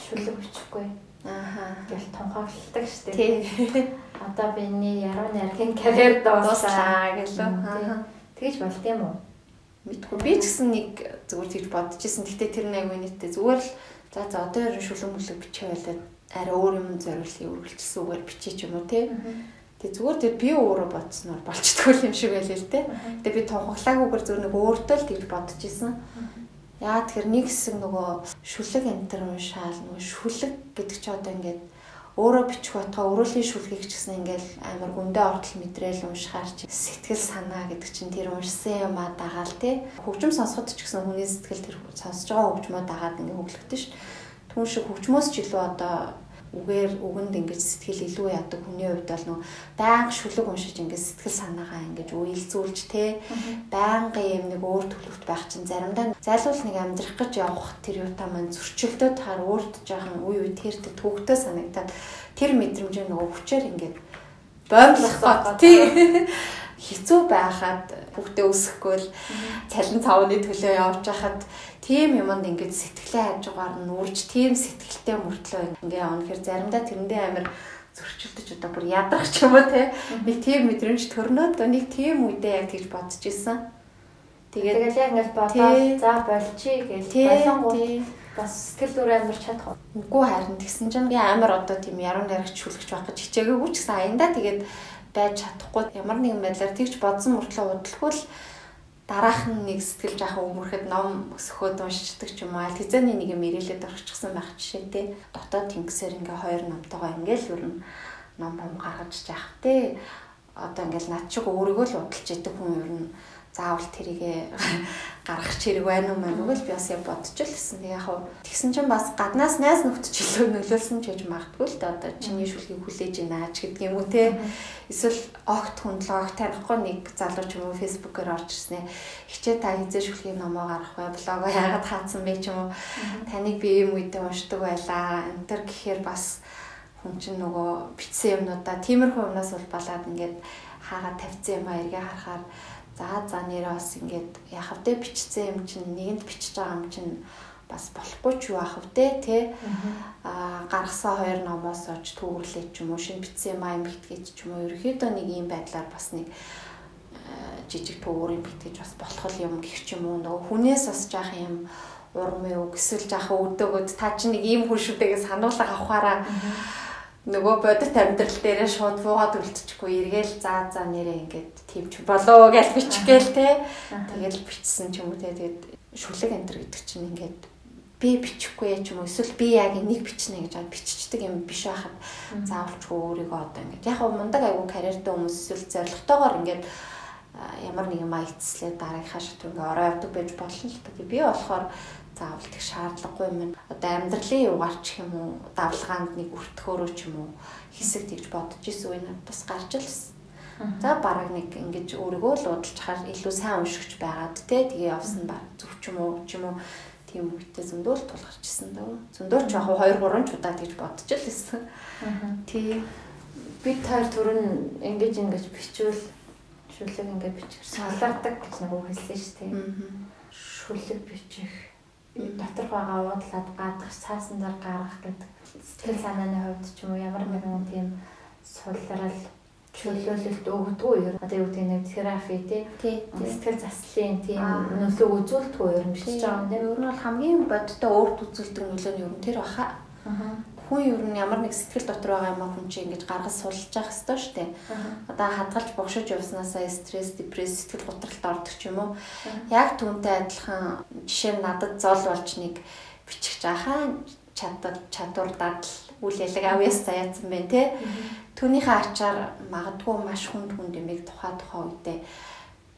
шүлэг бичихгүй Ааха. гэл тунхагладаг шүү дээ. Тий. *laughs* Одоо би энэ яруу найргийн карьер Дууслаа гэлөө. Ааха. Тэгж болд юм уу? Мэдгүй би ч гэсэн нэг зүгээр тэгж бодож исэн. Гэтэ тэр нэг нийтээ зүгээр л за за одоо ер нь шүлэг мүлэг бичээ байлаа. Арай өөр юм зориулсан үргэлжлсэн үгээр бичиж юм уу те. Тэгээ зүгээр тэр би өөрөө бодсноор болчтгүй юм шиг байлээ л те. Тэгээ би тунхаглаагүйгээр зүгээр нэг өөртөө л тэгж бодож исэн. Яа тэгэхээр нэг хэсэг нөгөө шүлэг энтер уншаал нөгөө шүлэг гэдэг чи одоо ингээд өөрөө бичих байтгаа өөрөөлийн шүлгийг ч гэсэн ингээл амар гүндээ ортол мэдрээл уншихаар чи сэтгэл санаа гэдэг чинь тэр уншсан юм а дагаал те хөгжим сонсоход ч гэсэн хүний сэтгэл тэр сонсож байгаа хөгжмөө дагаад ингээ хөглөгдөн ш. Түн шиг хөгжмөөс ч илүү одоо үгээр үгэнд ингэж сэтгэл илүү яадаг хүний хувьд бол нөө байнга шүлэг уншиж ингэж сэтгэл санаагаа ингэж уйлзүүлж те байнга юм нэг өөр төлөвт байх чинь заримдаа зайлуул нэг амьдрах гэж явах тэр юутай маань зөрчилдөд хаар өөрт жоохон үе үе тэртэй төвөгтэй санагдаад тэр мэдрэмжээ нөгөө хүчээр ингэж боомлох бод тий. Хэцүү байхад хүүхдээ өсөхгүй л цалин цавны төлөө явж хахад тийм юмд ингэж сэтгэлээ хажуугаар нь үрж тийм сэтгэлтэй мөртлөө ингээ гэхээр заримдаа тэрэндээ амир зөрчилдөж одоо бүр ядрах ч юм уу те нэг тийм мэдрэмж төрнөд нэг тийм үедээ яг тэгж бодож исэн. Тэгээд Тэгэл яг ингээд бодоод за болчий гэж болонгууд бас сэтгэл зүрэ амарч чадах үгүй харин тэгсэн чинь би амар одоо тийм яруу найрагч хүлгэж байх гэж хичээгээгүй ч гэсэн аяндаа тэгээд байж чадахгүй. Ямар нэгэн байдлаар тэгж бодсон мөртлөө удалгүй л дараах нь нэг сэтгэл жаахан өмөрөхөд ном өсөхөд уншдаг ч юм уу. Аль хэзээний нэг юм ирээлээд орчихсан байх жишээ те. Дотоод тэнгисээр ингээ хоёр номтойгоо ингээл ер нь ном бом гаргаж жаах те одоо ингээл над шиг өөрийгөө л удалж идэг хүн ер нь заавал тэрийгэ *laughs* гаргах чирэг байна уу мань үгүй л би бас яг л гэсэн. Яг хав тэгсэн чинь бас гаднаас найз нөхдөж илүү нөлөөлсөн ч гэж магадгүй л да одоо чиний шүлгийг хүлээж ийна ч гэдэг юм уу те. Эсвэл огт хүндлэг танихгүй нэг залуу ч юм уу фэйсбүүкээр орж ирснэ. Хичээ та хизээ шүлгийн номоо гарах бай блогоо яагаад хаацсан бэ ч юм уу. Таныг би юм үедээ уншдаг байлаа. Энтэр гэхээр бас хүн чинь нөгөө бичсэн юмнуудаа тиймэрхүү юмнаас бол балаад ингээд хаагаад тавьсан юм а эргээ харахаар. За за нэрээ бас ингээд яах вэ бичсэн юм чинь нэгэнд бичиж байгаа юм чинь бас болохгүй ч юу ах вэ те а гаргасан хоёр номоос оч түүрлээ ч юм уу шинэ бичсэн юм аа юм битгийч ч юм уу. Ерөөхдөө нэг юм байдлаар бас нэг жижиг төвөрийн битгэж бас болох юм гэх ч юм уу. Нөгөө хүнээс бас жаах юм урам юу эсвэл жаах өдөөгөд та чи нэг ийм хүн шүү дээс сануулга авахаараа нөгөө бодит амьдрал дээрээ шууд буугаад үлдчихгүй. Эргээл заа заа нэрээ ингээд тийм ч болоо гэж бичгээл те. Тэгэл бичсэн ч юм уу те. Тэгээд шүлэг антер гэдэг чинь ингээд би бичихгүй ч юм уу. Эсвэл би яг энийг бичнэ гэж бод биччихдэг юм биш байхад заавалчгүй өөрийгөө одоо ингээд. Яг мундаг айгүй карьертэй хүмүүс эсвэл зоригтойгоор ингээд ямар нэгэн маягцлээ дараагийнхаа шат ингээ орой явдаг байж болно л та. Би болохоор заавал тэг шаардлагагүй юм. Одоо амьдралын югаарч юм уу давлгаанд нэг өртгөөрөө ч юм уу хэсэг тэгж бодож исэн үе надад бас гарч ирсэн. За бараг нэг ингэж өөрийгөө л удалж хаар илүү сайн уншигч байгаад те тэгээ явсан ба зүг ч юм уу ч юм уу тийм үедээ зөндөө л тулгарч исэн дөө. Зөндөө ч яг 2 3 ч удаа тэгж бодож л исэн. Тий. Бид таар түрэн ингэж ингэж бичвэл шүлэг ингээд бичих салаадаг гэж нэг үг хэлсэн шүү дээ. Шүлэг бичих доторх байгаа уудлаад гадах цаасан дээр гаргах гэдэг сэтгэл санааны хувьд ч юм уу ямар нэгэн тийм сулрал чөлөөлөлт өгдөггүй ер. Одоо юу гэдэг нэг терапи тий. Сэтгэл заслын тийм нөлөө үзүүлдэггүй ер нь бичиж байгаа юм тийм. Ер нь бол хамгийн бодтой өөрт үзүүлдэг нөлөө нь ер нь тэр баха. Хүн ер нь ямар нэг сэтгэл дотор байгаа юм хүн чинь ингэж гаргаж сулж явах хэрэгтэй шүү дээ. Одоо хадгалж богшож явснаасаа стресс, депресс, сэтгэл готролд ордог ч юм уу. Яг түүнтэй адилхан жишээ нь надад зол болж нэг бичих жахаа чадвар чадвар дадал үйл ялэг авьяас заяатсан байна те. Түүнийхээ ачаар магадгүй маш хүнд хүнд юмэг тухай тухай үедээ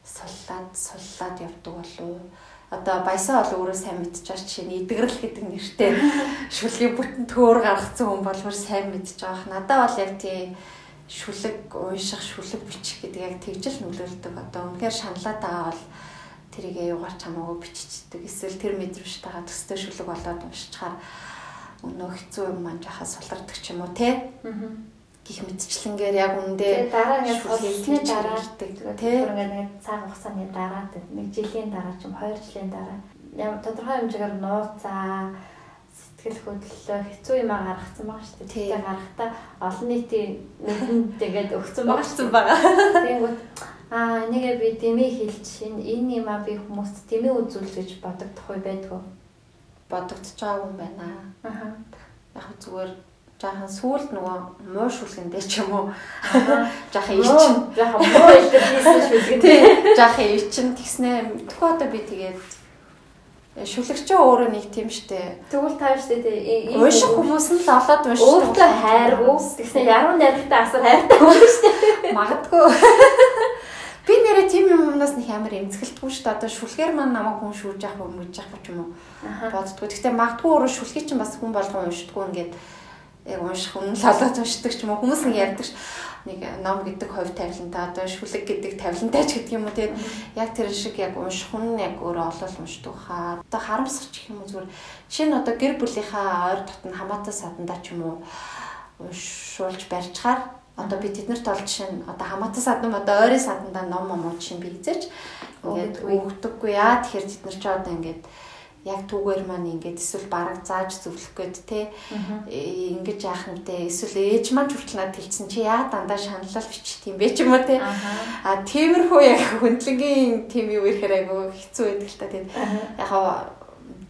суллаад суллаад явдаг болов одоо баясаа бол өөрөө сайн мэдчихэж жишээ нь эдгэрэл гэдэг нэртэй *laughs* шүлгийн бүтэн төөр гаргацсан хүн болвор сайн мэдж байгаа. Надаа бол яг тий шүлэг ууших, шүлэг бичих гэдэг яг тэгжэл нөлөөлдөг. Одоо үнэхээр шаналаад байгаа бол тэрийг юугаар ч хамаагүй биччихдэг. Эсвэл тэр мэдрэмжтэйгээ төстэй шүлэг болоод уншичаар өнөө хэцүү юм маань жахаа сулардаг ч юм уу те. Аа гих мэдчлэнгээр яг үндэ дараа ингээд солилцсны дараа тэгээ ингээд нэг цаг хугацааны дараа нэг жилийн дараа ч юм 2 жилийн дараа ямар тодорхой хэмжээгээр нууцаа сэтгэл хөдлөлөө хэцүү юм гаргацсан байгаа шүү дээ. Тэгээ гарахтаа олон нийтийн нүдэнд тэгээд өгсөн байгаа *laughs* шүү дээ. Тэнгүүд аа нэгээ би дэмий хэлж энэ энэ юм а би хүмүүст дэмий үзүүл гэж бодогдох үе байдгүй. Бодогдож байгаа юм байна. Аа. Яг зүгээр жаахан сүулт нөгөө муу шүлгэндээ ч юм уу? Жаахан ирчин *laughs* жаахан муу илэрхийлсэн шүлгэн тий жаахан ирчин тэгснэ. Тэгэхгүй одоо би тэгээд шүлэгч өөрөө нэг тийм штэ. Тэгвэл та штэ тий. Ууших хүмүүс нь л олоод уншиж өөртөө хайргуу тэгснэ яруу найрагтай асар хайртай хүн штэ *laughs* магадгүй. Би нэрээ тийм юмнаас нэг амар эмзэгэлтгүй штэ. Одоо шүлгээр маань намайг хүн шүүж явах юм уу яах юм уу. Боддгоо. Гэхдээ магадгүй өөрөө шүлгийг чинь бас хүн болгон уншдаггүй ингээд яг унших өмнө л олоод уншдаг ч юм уу хүмүүс нэг ярьдаг нэг ном гэдэг хувь тавилантай одоо шүлэг гэдэг тавилантай ч гэдэг юм уу тэгээд яг тэр шиг яг унших нь яг өөрөө олол уншдаг хаа одоо харамсах ч юм уу зүгээр жишээ нь одоо гэр бүлийнхаа ойр дотн хамаатай садандаа ч юм уу уншуулж барьчаар одоо би тэднэрт ол жишээ нь одоо хамаатай садан одоо ойрын садандаа ном ном жишээ би эзэж ингээд өгдөггүй яа тэгэхээр тэд нар ч одоо ингээд яг түүгээр маань ингээд эсвэл бараг зааж зөвлөх гээд те э, ингэж яах нэмтэй эсвэл ээж маань хүртэл надад хэлсэн чи яа дандаа шаналал бичт юм бэ ч юм уу те. А тиймэрхүү яг хөндлөнгийн тим юу ихээр айгу хэцүү байдаг л та тэгээд яг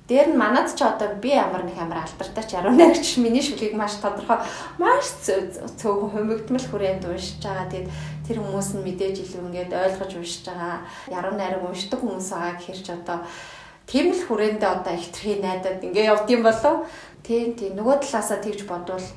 дээр нь манад ч одоо би ямар нэг амар алдартай ч 18 ч миний шүлгийг маш тодорхой маш цөөхөн хумигдмал хүрээнд уншиж байгаа. Тэгээд тэр хүмүүс нь мэдээж илүү ингээд ойлгож уншиж байгаа. Яруу найраг уншдаг хүмүүс байгаа гэхэр ч одоо тийм л хүрээндээ одоо ихтрхий найдаад ингээ явд юм болов. Тийм тийм нөгөө талаасаа тэгж бодвол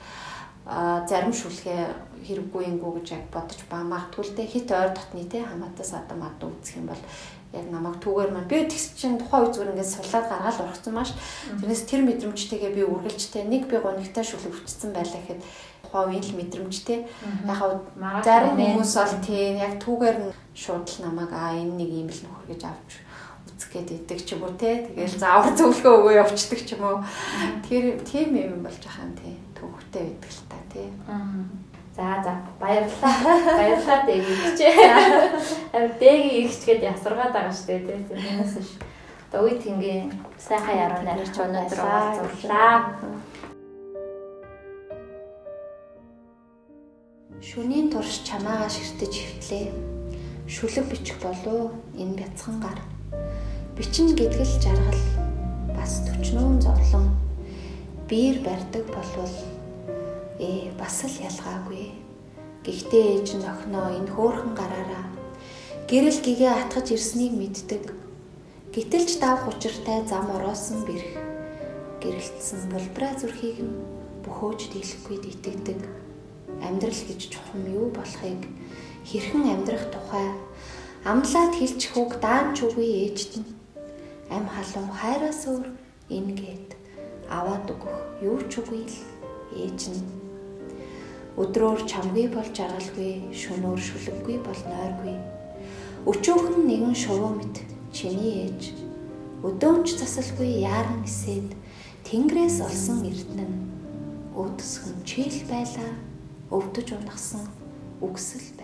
зарим шүлхээ хэрэггүй ингүү гэж яг бодож ба магтгүй л дээ. Хит ойр дотны те хамаатаас одоо мад үзэх юм бол яг намайг түүгээр маань. Би тэгс чинь тухайн үе зүгээр ингээд сулаад гаргаал ургацсан маш. Тэрнээс тэр мэдрэмжтэйгээ би үргэлжтэй нэг би гонигтай шүлэг өвчтсөн байлаа гэхэд тухайн үеийн л мэдрэмжтэй яг зарим хүмүүс бол тийм яг түүгээр нь шууд л намайг аа энэ нэг юм л нөхөр гэж авч үзэх гээд идэг ч юм уу те. Тэгэл заавар зөвлөгөө өгөө явцдаг ч юм уу. Тэр тийм юм болж ахаан тий. Төвхтэй байдаг л та тий. За за баярлалаа. *laughs* Баярлалаа дээгч. Амир дээг ихч гээд ясаргаад байгаа дээ тий. Тэрнээс ш. Одоо үе тэнгийн сайхан яруу найрч өнөөдөр уулзлаа. Шүнийн турш чамаагаа ширтэж хөвтлээ. Шүлэг бичих болов энэ бяцхан гар Бичин гэдэг л жаргал бас төчнөөн зовлон биер барьдаг болвол ээ бас л ялгаагүй. Гэхдээ ээж нь охиноо энэ хөөхөн гараараа гэрэл гэгээ атгаж ирснийг мэддэг. Гэтэлж дав хучиртай зам ороосон бэрх гэрэлтсэн булбраа зүрхийг нь бөхөөж дийлэхгүй итгэдэг. Амьдрал гэж чухам юу болохыг хэрхэн амьдрах тухай амлаад хэлчих үг даанч үгүй ээжт нь Ам халуун хайраас өөр ингээд аваад өгөх юу ч үгүй л ээж нь. Өдрөөр чамгүй бол жаргалгүй шөнөөр шүлэггүй бол нойргүй. Өчөөхөн нэгэн шувуу мэт чиний ээж. Өдөөнч засалгүй яаран нисээд тэнгэрээс олсон эрдэнэ өөдсгөн чийл байлаа өвдөж унахсан үгсэлт